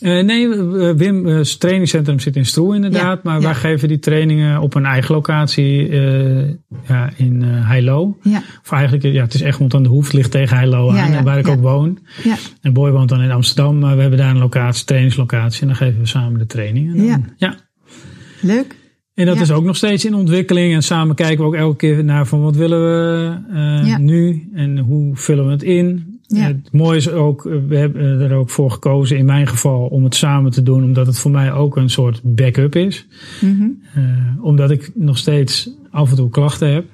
Eh, nee, eh, Wim, eh, het trainingscentrum zit in Stroe inderdaad. Ja, maar ja. wij geven die trainingen op een eigen locatie eh, ja, in Heilo. Ja, Of eigenlijk, ja, het is Egmond aan de Hoef, ligt tegen Heilo aan, waar ik ook woon. ja, En Boy woont dan in Amsterdam, maar we hebben daar een locatie, trainingslocatie. En dan geven we samen de trainingen. En dan- Ja. Leuk. En dat Ja. is ook nog steeds in ontwikkeling. En samen kijken we ook elke keer naar van wat willen we Ja. nu en hoe vullen we het in. Ja. Het mooie is ook, eh, we hebben er ook voor gekozen in mijn geval om het samen te doen. Omdat het voor mij ook een soort backup is. Mhm. Eh, omdat ik nog steeds af en toe klachten heb.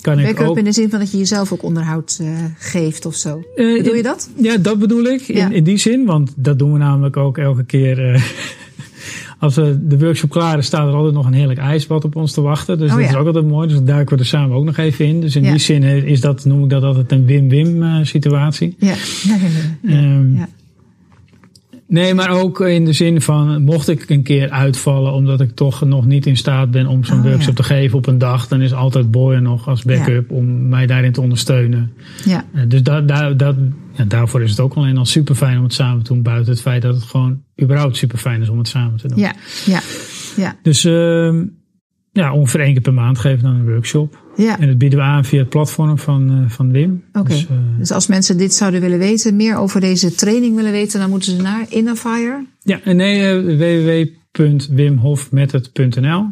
kan ik Backup ook... in de zin van dat je jezelf ook onderhoud uh, geeft of zo. Uh, Bedoel je dat? Ja, dat bedoel ik. Ja. In, in, die zin, want dat doen we namelijk ook elke keer. Als we de workshop klaar is, staat er altijd nog een heerlijk ijsbad op ons te wachten. Dus Oh, dat ja. is ook altijd mooi. Dus daar duiken we er samen ook nog even in. Dus in Ja. die zin is dat, noem ik dat altijd een win-win uh, situatie. Ja. Ja, ja, ja. Ehm, Ja. Nee, maar ook in de zin van, mocht ik een keer uitvallen omdat ik toch nog niet in staat ben om zo'n Oh, workshop ja. te geven op een dag, dan is altijd Boy er nog als backup om mij daarin te ondersteunen. ja. Eh, Dus da, da, dat, ja, daarvoor is het ook alleen al super fijn om het samen te doen, buiten het feit dat het gewoon überhaupt super fijn is om het samen te doen. ja. ja. ja. Dus ehm, ja, ongeveer één keer per maand geven dan een workshop. Ja. En dat bieden we aan via het platform van, eh, van Wim. Oké. Dus, eh, Dus als mensen dit zouden willen weten, meer over deze training willen weten, dan moeten ze naar Innerfire. Ja, en nee, eh, www.wimhofmethod.nl.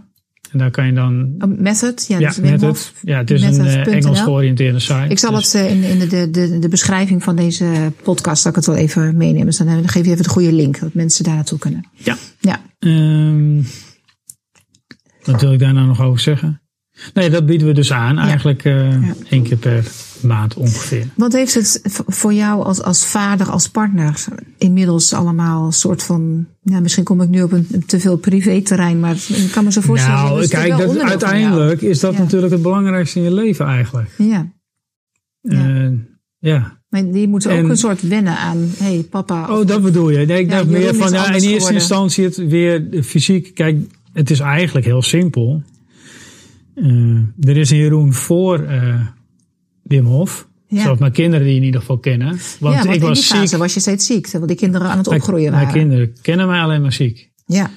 En daar kan je dan. Oh, method, ja, Ja, dat is Wim. Hof. Ja, het is een. Engels georiënteerde site. Ik zal Dus- het in, in de, de, de, beschrijving van deze podcast, zal ik het wel even meenemen. Dus dan, dan geef je even de goede link, dat mensen daar naartoe kunnen. Ja. Ja, Ehm, wat wil ik daar nou nog over zeggen? Nee, dat bieden we dus aan. Eigenlijk eh, Ja. één keer per maand ongeveer. Wat heeft het voor jou als, als vader, als partner inmiddels allemaal een soort van... Ja, misschien kom ik nu op een, een te veel privé-terrein, maar ik kan me zo voorstellen... nou, kijk, dat, uiteindelijk is dat Ja. natuurlijk het belangrijkste in je leven eigenlijk. Ja, Ja. Eh, ja. maar die moeten ook En- een soort wennen aan... Hé, hey, papa... Oh, dat bedoel je. Nee, ik dacht Jeroen meer van, ja, in eerste geworden. instantie het weer fysiek. Kijk, het is eigenlijk heel simpel. Eh, er is een Jeroen voor eh, Wim Hof. Ja. Zoals mijn kinderen die in ieder geval kennen. Want, ja, want ik in was die fase ziek. was je steeds ziek, terwijl die kinderen aan het Mijn- opgroeien mijn, waren. kinderen kennen mij alleen maar ziek. Ja,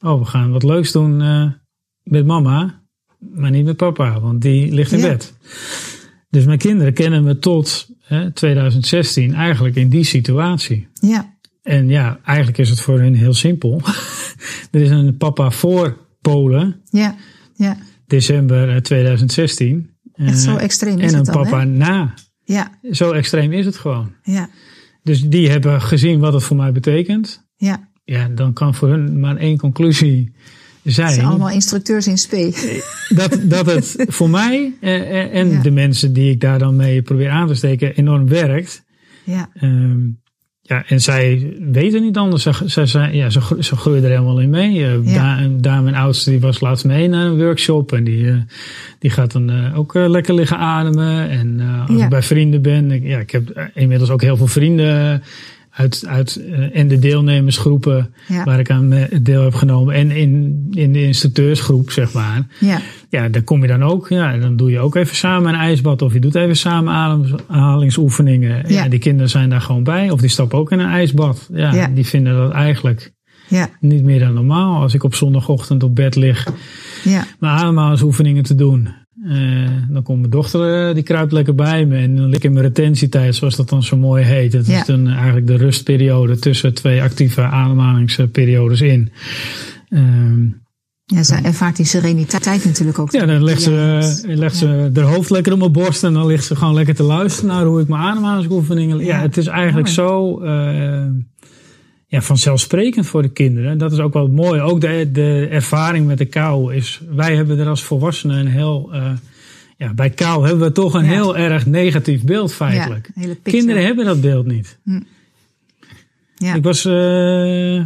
Oh, we gaan wat leuks doen eh, met mama. Maar niet met papa, want die ligt in Ja. bed. Dus mijn kinderen kennen me tot hè, 2016 eigenlijk in die situatie. ja, En ja, eigenlijk is het voor hen heel simpel. er is een papa voor Polen, ja, ja. December eh, 2016. Echt Eh, zo extreem is En een dan, papa hè? na. Ja, Zo extreem is het gewoon. ja, Dus die hebben gezien wat het voor mij betekent. ja. Ja, dan kan voor hun maar één conclusie zijn. zijn allemaal instructeurs in spe. dat, dat het voor mij eh, eh, en Ja. de mensen die ik daar dan mee probeer aan te steken enorm werkt. Ja, Ehm, ja, en zij weten niet anders. Ze, ze, ze, ja, ze, ze groeien er helemaal in mee. Eh Ja. daar, daar mijn oudste die was laatst mee naar een workshop. En die, eh, die gaat dan eh, ook lekker liggen ademen. En als Ja. ik bij vrienden ben. Ik, ja, ik heb inmiddels ook heel veel vrienden uit, uit eh, en de deelnemersgroepen Ja. waar ik aan eh, deel heb genomen. En in, in de instructeursgroep, zeg maar. ja, Ja, daar kom je dan ook. Ja, en dan doe je ook even samen een ijsbad. Of je doet even samen ademhalingsoefeningen. Ja. Ja. die kinderen zijn daar gewoon bij. Of die stappen ook in een ijsbad. Ja, Ja. die vinden dat eigenlijk ja, niet meer dan normaal. Als ik op zondagochtend op bed lig ja, mijn ademhalingsoefeningen te doen. Eh, dan komt mijn dochter, eh, die kruipt lekker bij me. En dan lig ik in mijn retentietijd, zoals dat dan zo mooi heet. Dat Ja. is dan eigenlijk de rustperiode tussen twee actieve ademhalingsperiodes in. Ehm, ja. Ze ervaart die sereniteit natuurlijk ook. Ja, dan legt ze, legt ze haar hoofd lekker op mijn borst en dan ligt ze gewoon lekker te luisteren naar hoe ik mijn ademhalingsoefeningen. Ja, Ja, het is eigenlijk zo eh, ja, vanzelfsprekend voor de kinderen. Dat is ook wel mooi. Ook de, de ervaring met de kou is. Wij hebben er als volwassenen een heel. eh, ja, bij kou hebben we toch een Ja. heel erg negatief beeld feitelijk. Ja. Kinderen hebben dat beeld niet. Ja, Ik was, eh,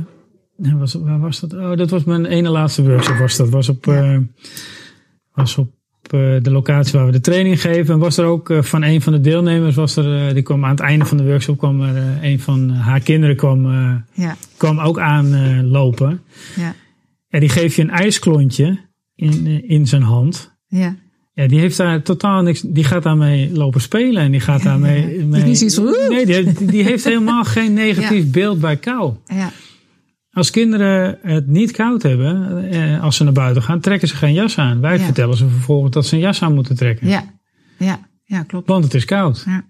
was. Waar was dat? Oh, dat was mijn ene laatste workshop. Was dat was op, eh, was op de locatie waar we de training geven. En was er ook eh, van een van de deelnemers. Was er, eh, die kwam aan het einde van de workshop. kwam er eh, een van haar kinderen kwam, eh, ja, kwam ook aanlopen. lopen. ja, en die geeft je een ijsklontje in, eh, in zijn hand. ja. Ja, die heeft daar totaal niks. Die gaat daarmee lopen spelen en die gaat daarmee. ja. Nee, die, heeft- die heeft helemaal geen negatief beeld bij kou. ja. Als kinderen het niet koud hebben, eh, als ze naar buiten gaan, trekken ze geen jas aan. Wij Ja. vertellen ze vervolgens dat ze een jas aan moeten trekken. Ja, ja, ja, klopt. Want het is koud. Ja.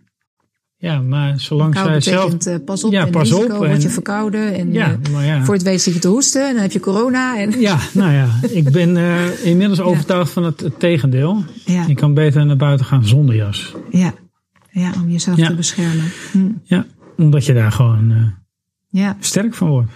Ja, maar zolang zij zelf. eh, pas op Ja, en pas risico, op word je en- verkouden. En Ja, eh, voor het weet zit je te hoesten en dan heb je corona. En, Ja, nou ja, ik ben inmiddels overtuigd van het, het tegendeel. Je kan beter naar buiten gaan zonder jas. ja, ja, om jezelf te beschermen. Hm. Ja, omdat je daar gewoon Ja, sterk van wordt.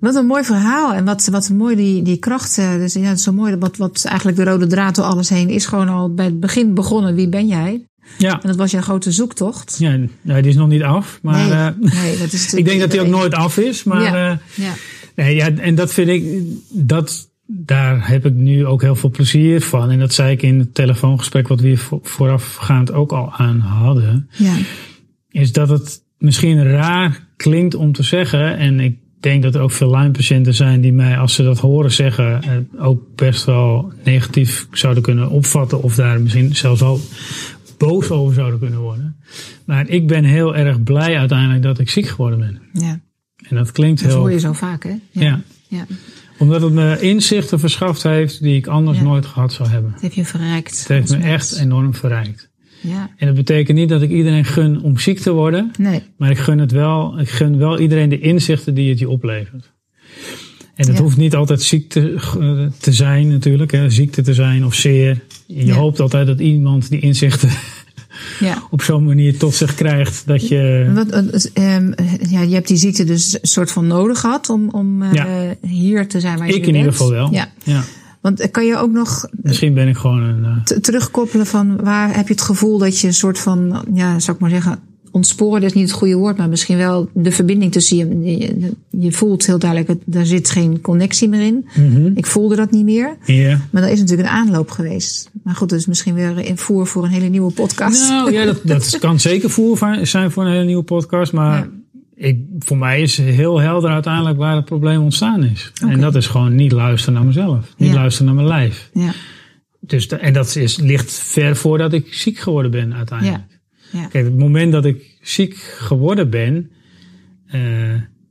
Wat een mooi verhaal en wat, wat mooi die, die krachten. Dus ja, het is zo mooi. Wat, wat eigenlijk de rode draad door alles heen is gewoon al bij het begin begonnen. Wie ben jij? Ja. En dat was jouw grote zoektocht. Ja, nou, die is nog niet af. Maar Nee, eh, nee, dat is ik denk dat die ook nooit af is. Maar Ja. eh, Ja. nee, ja, en dat vind ik, dat, daar heb ik nu ook heel veel plezier van. En dat zei ik in het telefoongesprek wat we hier vo- voorafgaand ook al aan hadden. Ja. Is dat het misschien raar klinkt om te zeggen. En ik denk dat er ook veel Lyme-patiënten zijn die mij, als ze dat horen zeggen, eh, ook best wel negatief zouden kunnen opvatten. Of daar misschien zelfs al boos over zouden kunnen worden. Maar ik ben heel erg blij uiteindelijk dat ik ziek geworden ben. ja. En dat klinkt Dat heel. hoor je zo vaak, hè? ja. ja. omdat het me inzichten verschaft heeft die ik anders Ja. nooit gehad zou hebben. Het heeft je verrijkt. Het heeft me echt enorm verrijkt. Ja. En dat betekent niet dat ik iedereen gun om ziek te worden. Nee. Maar ik gun het wel, ik gun wel iedereen de inzichten die het je oplevert. En het Ja. hoeft niet altijd ziek te, eh, te zijn natuurlijk, hè, ziekte te zijn of zeer. Je Ja. hoopt altijd dat iemand die inzichten Ja. op zo'n manier tot zich krijgt dat je... Wat, eh, ehm, ja, je hebt die ziekte dus een soort van nodig gehad om, om eh, hier te zijn waar je Ik nu in ieder bent. geval wel. Ja. Ja. Want eh, kan je ook nog Misschien ben ik gewoon een... eh, terugkoppelen van waar heb je het gevoel dat je een soort van, ja, zou ik maar zeggen, ontsporen is niet het goede woord, maar misschien wel de verbinding tussen je, je, je voelt heel duidelijk, het- daar zit geen connectie meer in. mhm. Ik voelde dat niet meer. Ja. Maar dat is natuurlijk een aanloop geweest. Maar goed, dat is misschien weer in voer voor een hele nieuwe podcast. Nou ja, dat, dat kan zeker voer zijn voor een hele nieuwe podcast. Maar Ja. Ik, voor mij is heel helder uiteindelijk waar het probleem ontstaan is. En dat is gewoon niet luisteren naar mezelf. Niet Ja. luisteren naar mijn lijf. Ja, Dus de- en dat is, ligt ver voordat ik ziek geworden ben uiteindelijk. ja, Kijk, het moment dat ik ziek geworden ben... eh,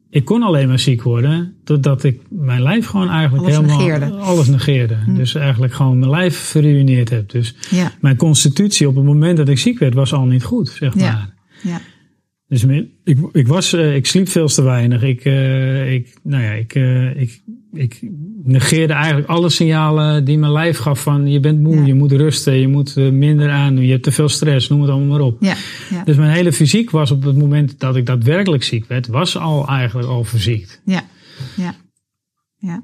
ik kon alleen maar ziek worden doordat ik mijn lijf gewoon eigenlijk Alles helemaal negeerde. Hm. alles negeerde. Dus eigenlijk gewoon mijn lijf verruineerd heb. Dus mijn constitutie op het moment dat ik ziek werd was al niet goed, zeg Ja. maar. ja, Dus ik, ik, was, eh, ik sliep veel te weinig. Ik, eh, ik, nou ja, ik, eh, ik, ik negeerde eigenlijk alle signalen die mijn lijf gaf van je bent moe, Ja. je moet rusten, je moet minder aandoen, je hebt te veel stress, noem het allemaal maar op. ja, ja, Dus mijn hele fysiek was op het moment dat ik daadwerkelijk ziek werd, was al eigenlijk al verziekt. ja, ja, ja,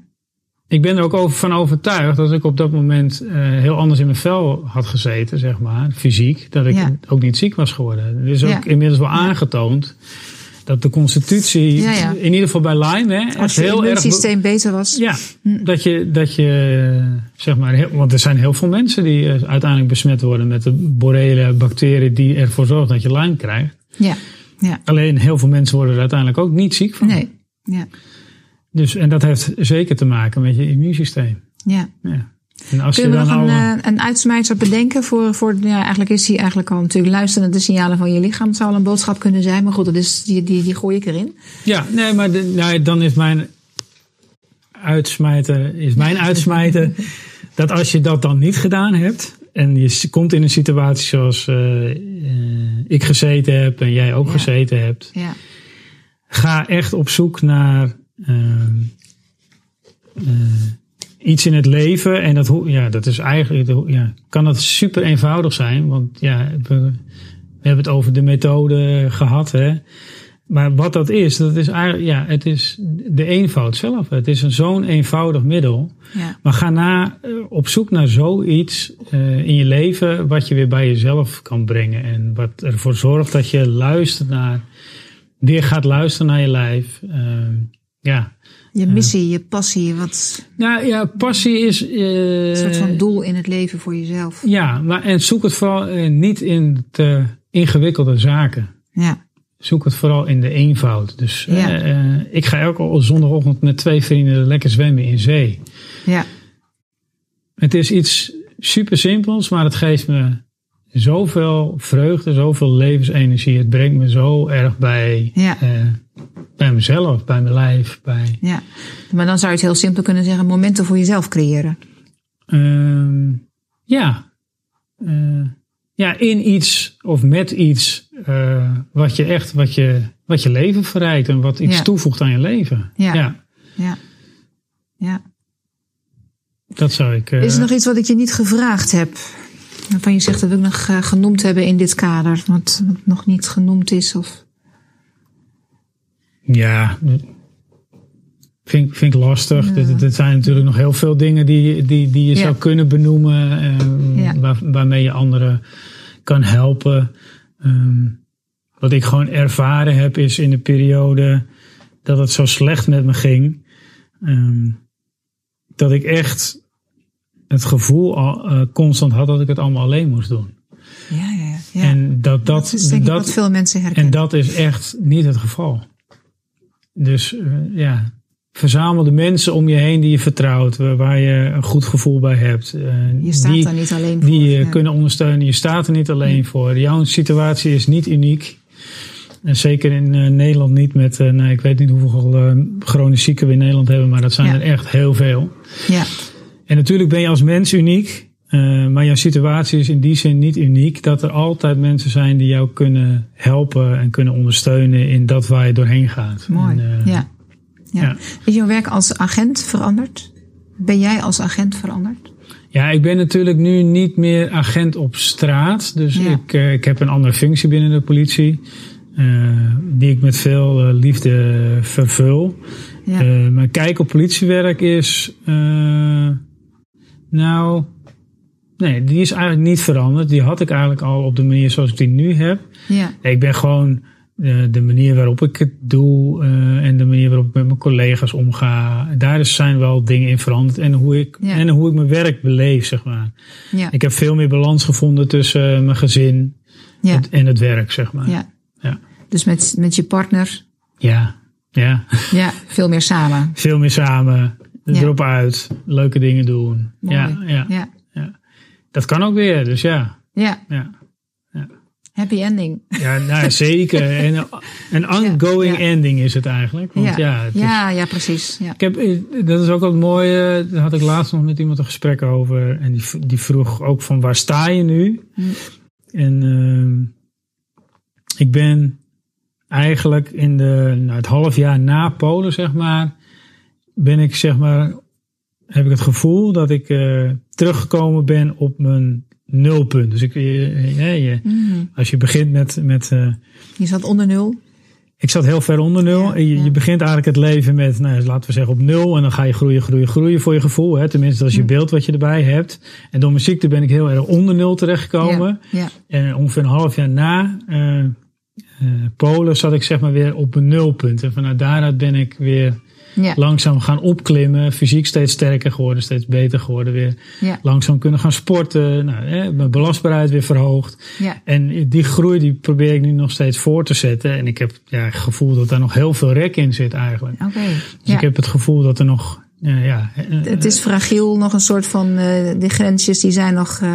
Ik ben er ook over, van overtuigd dat ik op dat moment eh, heel anders in mijn vel had gezeten, zeg maar, fysiek. Dat ik Ja. ook niet ziek was geworden. Er is ook Ja. inmiddels wel aangetoond dat de constitutie, Ja, in ieder geval bij Lyme, hè, Als je heel erg. immuunsysteem beter was. Ja, dat je, dat je zeg maar, heel- want er zijn heel veel mensen die eh, uiteindelijk besmet worden met de borrele bacterie die ervoor zorgt dat je Lyme krijgt. Ja, ja, Alleen heel veel mensen worden er uiteindelijk ook niet ziek van. nee, ja, Dus, en dat heeft zeker te maken met je immuunsysteem. ja. Ja. En als Kunnen we je nog dan een, eh, een uitsmijter bedenken voor, voor ja, eigenlijk is die eigenlijk al natuurlijk luisteren naar de signalen van je lichaam. Het zou al een boodschap kunnen zijn, maar goed, dat is, die, die, die gooi ik erin. Ja, nee, maar de, nou, dan is mijn uitsmijter, is mijn uitsmijter dat als je dat dan niet gedaan hebt en je komt in een situatie zoals eh, eh, ik gezeten heb en jij ook Ja. gezeten hebt, Ja, ga echt op zoek naar iets in het leven. En dat, ja, dat is eigenlijk, ja, kan dat super eenvoudig zijn. Want ja, we, we hebben het over de methode gehad. Hè? Maar wat dat is, dat is eigenlijk, ja, het is de eenvoud zelf. Het is een zo'n eenvoudig middel. ja, Maar ga na, eh, op zoek naar zoiets eh, in je leven wat je weer bij jezelf kan brengen. En wat ervoor zorgt dat je luistert naar, weer gaat luisteren naar je lijf. Ehm, ja. je missie, je passie, wat Nou ja, passie is. eh, een soort van doel in het leven voor jezelf. ja, maar en zoek het vooral eh, niet in te ingewikkelde zaken. Ja, Zoek het vooral in de eenvoud. Dus eh, Ja. eh, ik ga elke zondagochtend met twee vrienden lekker zwemmen in zee. ja, Het is iets super simpels, maar het geeft me zoveel vreugde, zoveel levensenergie. Het brengt me zo erg bij, Ja. Bij mezelf, bij mijn lijf. Bij, ja. Maar dan zou je het heel simpel kunnen zeggen, momenten voor jezelf creëren. Ehm, ja. Eh, ja, in iets of met iets eh, wat je echt, wat je, wat je leven verrijkt en wat iets Ja. toevoegt aan je leven. Ja. ja Ja, ja. dat zou ik. eh, Is er nog iets wat ik je niet gevraagd heb? Waarvan je zegt dat wil ik nog genoemd hebben in dit kader, wat, wat nog niet genoemd is? Of... Ja. vind, vind ik lastig. Er, er zijn natuurlijk nog heel veel dingen die, die, die je Ja. zou kunnen benoemen. eh, Ja. waar, waarmee je anderen kan helpen. Ehm, wat ik gewoon ervaren heb is in de periode dat het zo slecht met me ging. ehm, dat ik echt het gevoel al, eh, constant had dat ik het allemaal alleen moest doen. Ja, ja, ja. ja. En dat, dat, dat is dat, veel mensen herkennen. en dat is echt niet het geval. Dus eh, ja, verzamel de mensen om je heen die je vertrouwt, waar, je een goed gevoel bij hebt. eh, je staat die, daar niet alleen voor. die je ja. kunnen ondersteunen. Je staat er niet alleen voor. Jouw situatie is niet uniek. En zeker in eh, Nederland niet met, eh, nou, ik weet niet hoeveel eh, chronisch zieken we in Nederland hebben, maar dat zijn Ja. er echt heel veel. Ja, En natuurlijk ben je als mens uniek, eh, maar jouw situatie is in die zin niet uniek. Dat er altijd mensen zijn die jou kunnen helpen en kunnen ondersteunen in dat waar je doorheen gaat. mooi. En, eh, ja. Ja. ja. Is jouw werk als agent veranderd? Ben jij als agent veranderd? Ja, ik ben natuurlijk nu niet meer agent op straat. Dus Ja. ik, eh, ik heb een andere functie binnen de politie. die ik met veel liefde vervul. Ja. Mijn kijk op politiewerk is. nou. Nee, die is eigenlijk niet veranderd. Die had ik eigenlijk al op de manier zoals ik die nu heb. ja. Ik ben gewoon eh, de manier waarop ik het doe eh, en de manier waarop ik met mijn collega's omga. Daar zijn wel dingen in veranderd. En hoe ik, Ja. en hoe ik mijn werk beleef, zeg maar. Ja. Ik heb veel meer balans gevonden tussen eh, mijn gezin Ja. en- en het werk, zeg maar. ja. Ja. Dus met, met je partner, Ja, ja. ja, veel meer samen. veel meer samen, erop uit, leuke dingen doen. Mooi. Ja. ja. Dat kan ook weer, dus ja. ja, ja. happy ending. Ja, nou, zeker. En een ongoing ja. ending is het eigenlijk. Want ja, ja. het is- ja, ja, precies. Ja. Ik heb, eh, dat is ook wat mooie. Daar had ik laatst nog met iemand een gesprek over. En die, die vroeg ook van waar sta je nu? Hm. En ehm, ik ben eigenlijk in de, nou, het half jaar na Polen, zeg maar, ben ik zeg maar, heb ik het gevoel dat ik eh, teruggekomen ben op mijn nulpunt. Dus ik, eh, eh, je, Mhm. als je begint met, met Je zat onder nul. ik zat heel ver onder nul. Ja, je, begint eigenlijk het leven met, nou, laten we zeggen, op nul. En dan ga je groeien, groeien, groeien voor je gevoel. Hè? Tenminste, dat is je Hm. beeld wat je erbij hebt. En door mijn ziekte ben ik heel erg onder nul terechtgekomen. En ongeveer een half jaar na Polen zat ik zeg maar weer op een nulpunt. En vanuit daaruit ben ik weer ja. langzaam gaan opklimmen. Fysiek steeds sterker geworden, steeds beter geworden. Weer ja. langzaam kunnen gaan sporten. Nou, hè, mijn belastbaarheid weer verhoogd. ja. En die groei die probeer ik nu nog steeds voor te zetten. En ik heb ja, het gevoel dat daar nog heel veel rek in zit eigenlijk. Oké. Dus ik heb het gevoel dat er nog... Ja, ja, eh, Het is fragiel, nog een soort van, eh de grensjes die zijn nog... eh,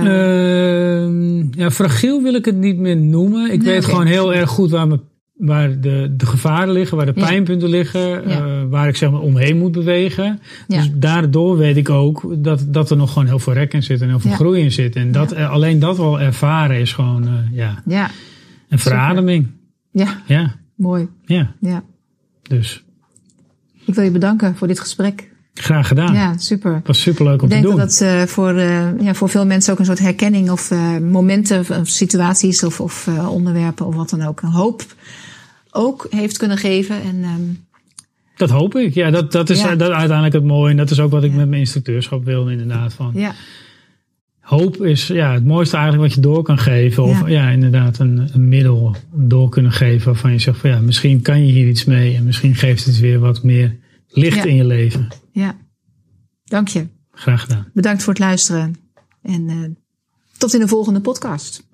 Ehm, ja, fragiel wil ik het niet meer noemen. Ik Nee, weet gewoon heel erg goed waar, me, waar de, de gevaren liggen, waar de Ja. pijnpunten liggen, Ja. eh, waar ik zeg maar omheen moet bewegen. Ja. Dus daardoor weet ik ook dat, dat er nog gewoon heel veel rek in zit en heel veel groei in zit. En dat, eh, alleen dat wel ervaren is gewoon eh, ja, ja, een verademing. ja, Ja, mooi. ja, Ja. dus Ik wil je bedanken voor dit gesprek. graag gedaan. Ja, super. Het was superleuk om Ik denk te doen. dat dat eh, voor, ja, voor veel mensen ook een soort herkenning of momenten of situaties of, of onderwerpen of wat dan ook een hoop ook heeft kunnen geven. En ehm, Dat hoop ik. Ja, dat, dat is Ja. dat uiteindelijk het mooie. En dat is ook wat ik Ja. met mijn instructeurschap wilde inderdaad. Van. ja, Hoop is ja, het mooiste eigenlijk wat je door kan geven. Of Ja. inderdaad een, een middel door kunnen geven. Waarvan je zegt van ja, misschien kan je hier iets mee. En misschien geeft het weer wat meer licht in je leven. ja. Dank je. Graag gedaan. Bedankt voor het luisteren. En eh, tot in de volgende podcast.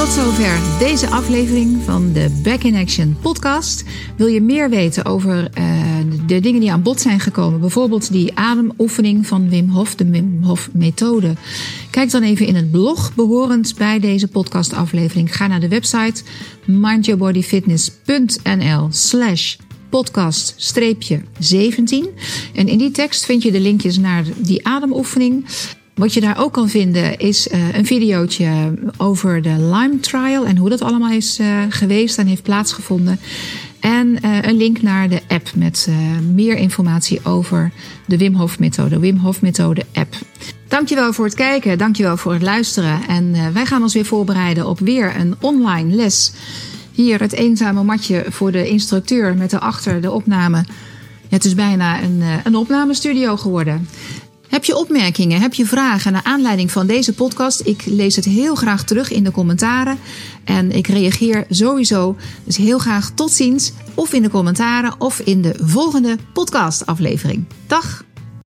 Tot zover deze aflevering van de Back in Action podcast. Wil je meer weten over eh, de dingen die aan bod zijn gekomen? Bijvoorbeeld die ademoefening van Wim Hof, de Wim Hof methode. Kijk dan even in het blog behorend bij deze podcastaflevering. Ga naar de website mindyourbodyfitness.nl slash podcast 17. En in die tekst vind je de linkjes naar die ademoefening. Wat je daar ook kan vinden is eh, een videootje over de Lyme Trial en hoe dat allemaal is eh, geweest en heeft plaatsgevonden. En eh, een link naar de app met meer informatie over de Wim Hof methode, Wim Hof methode app. Dankjewel voor het kijken, dankjewel voor het luisteren. En wij gaan ons weer voorbereiden op weer een online les. Hier het eenzame matje voor de instructeur met daarachter de opname. Het is bijna een, een opnamestudio geworden. Heb je opmerkingen, heb je vragen naar aanleiding van deze podcast? Ik lees het heel graag terug in de commentaren. En ik reageer sowieso. Dus heel graag tot ziens. Of in de commentaren of in de volgende podcastaflevering. Dag!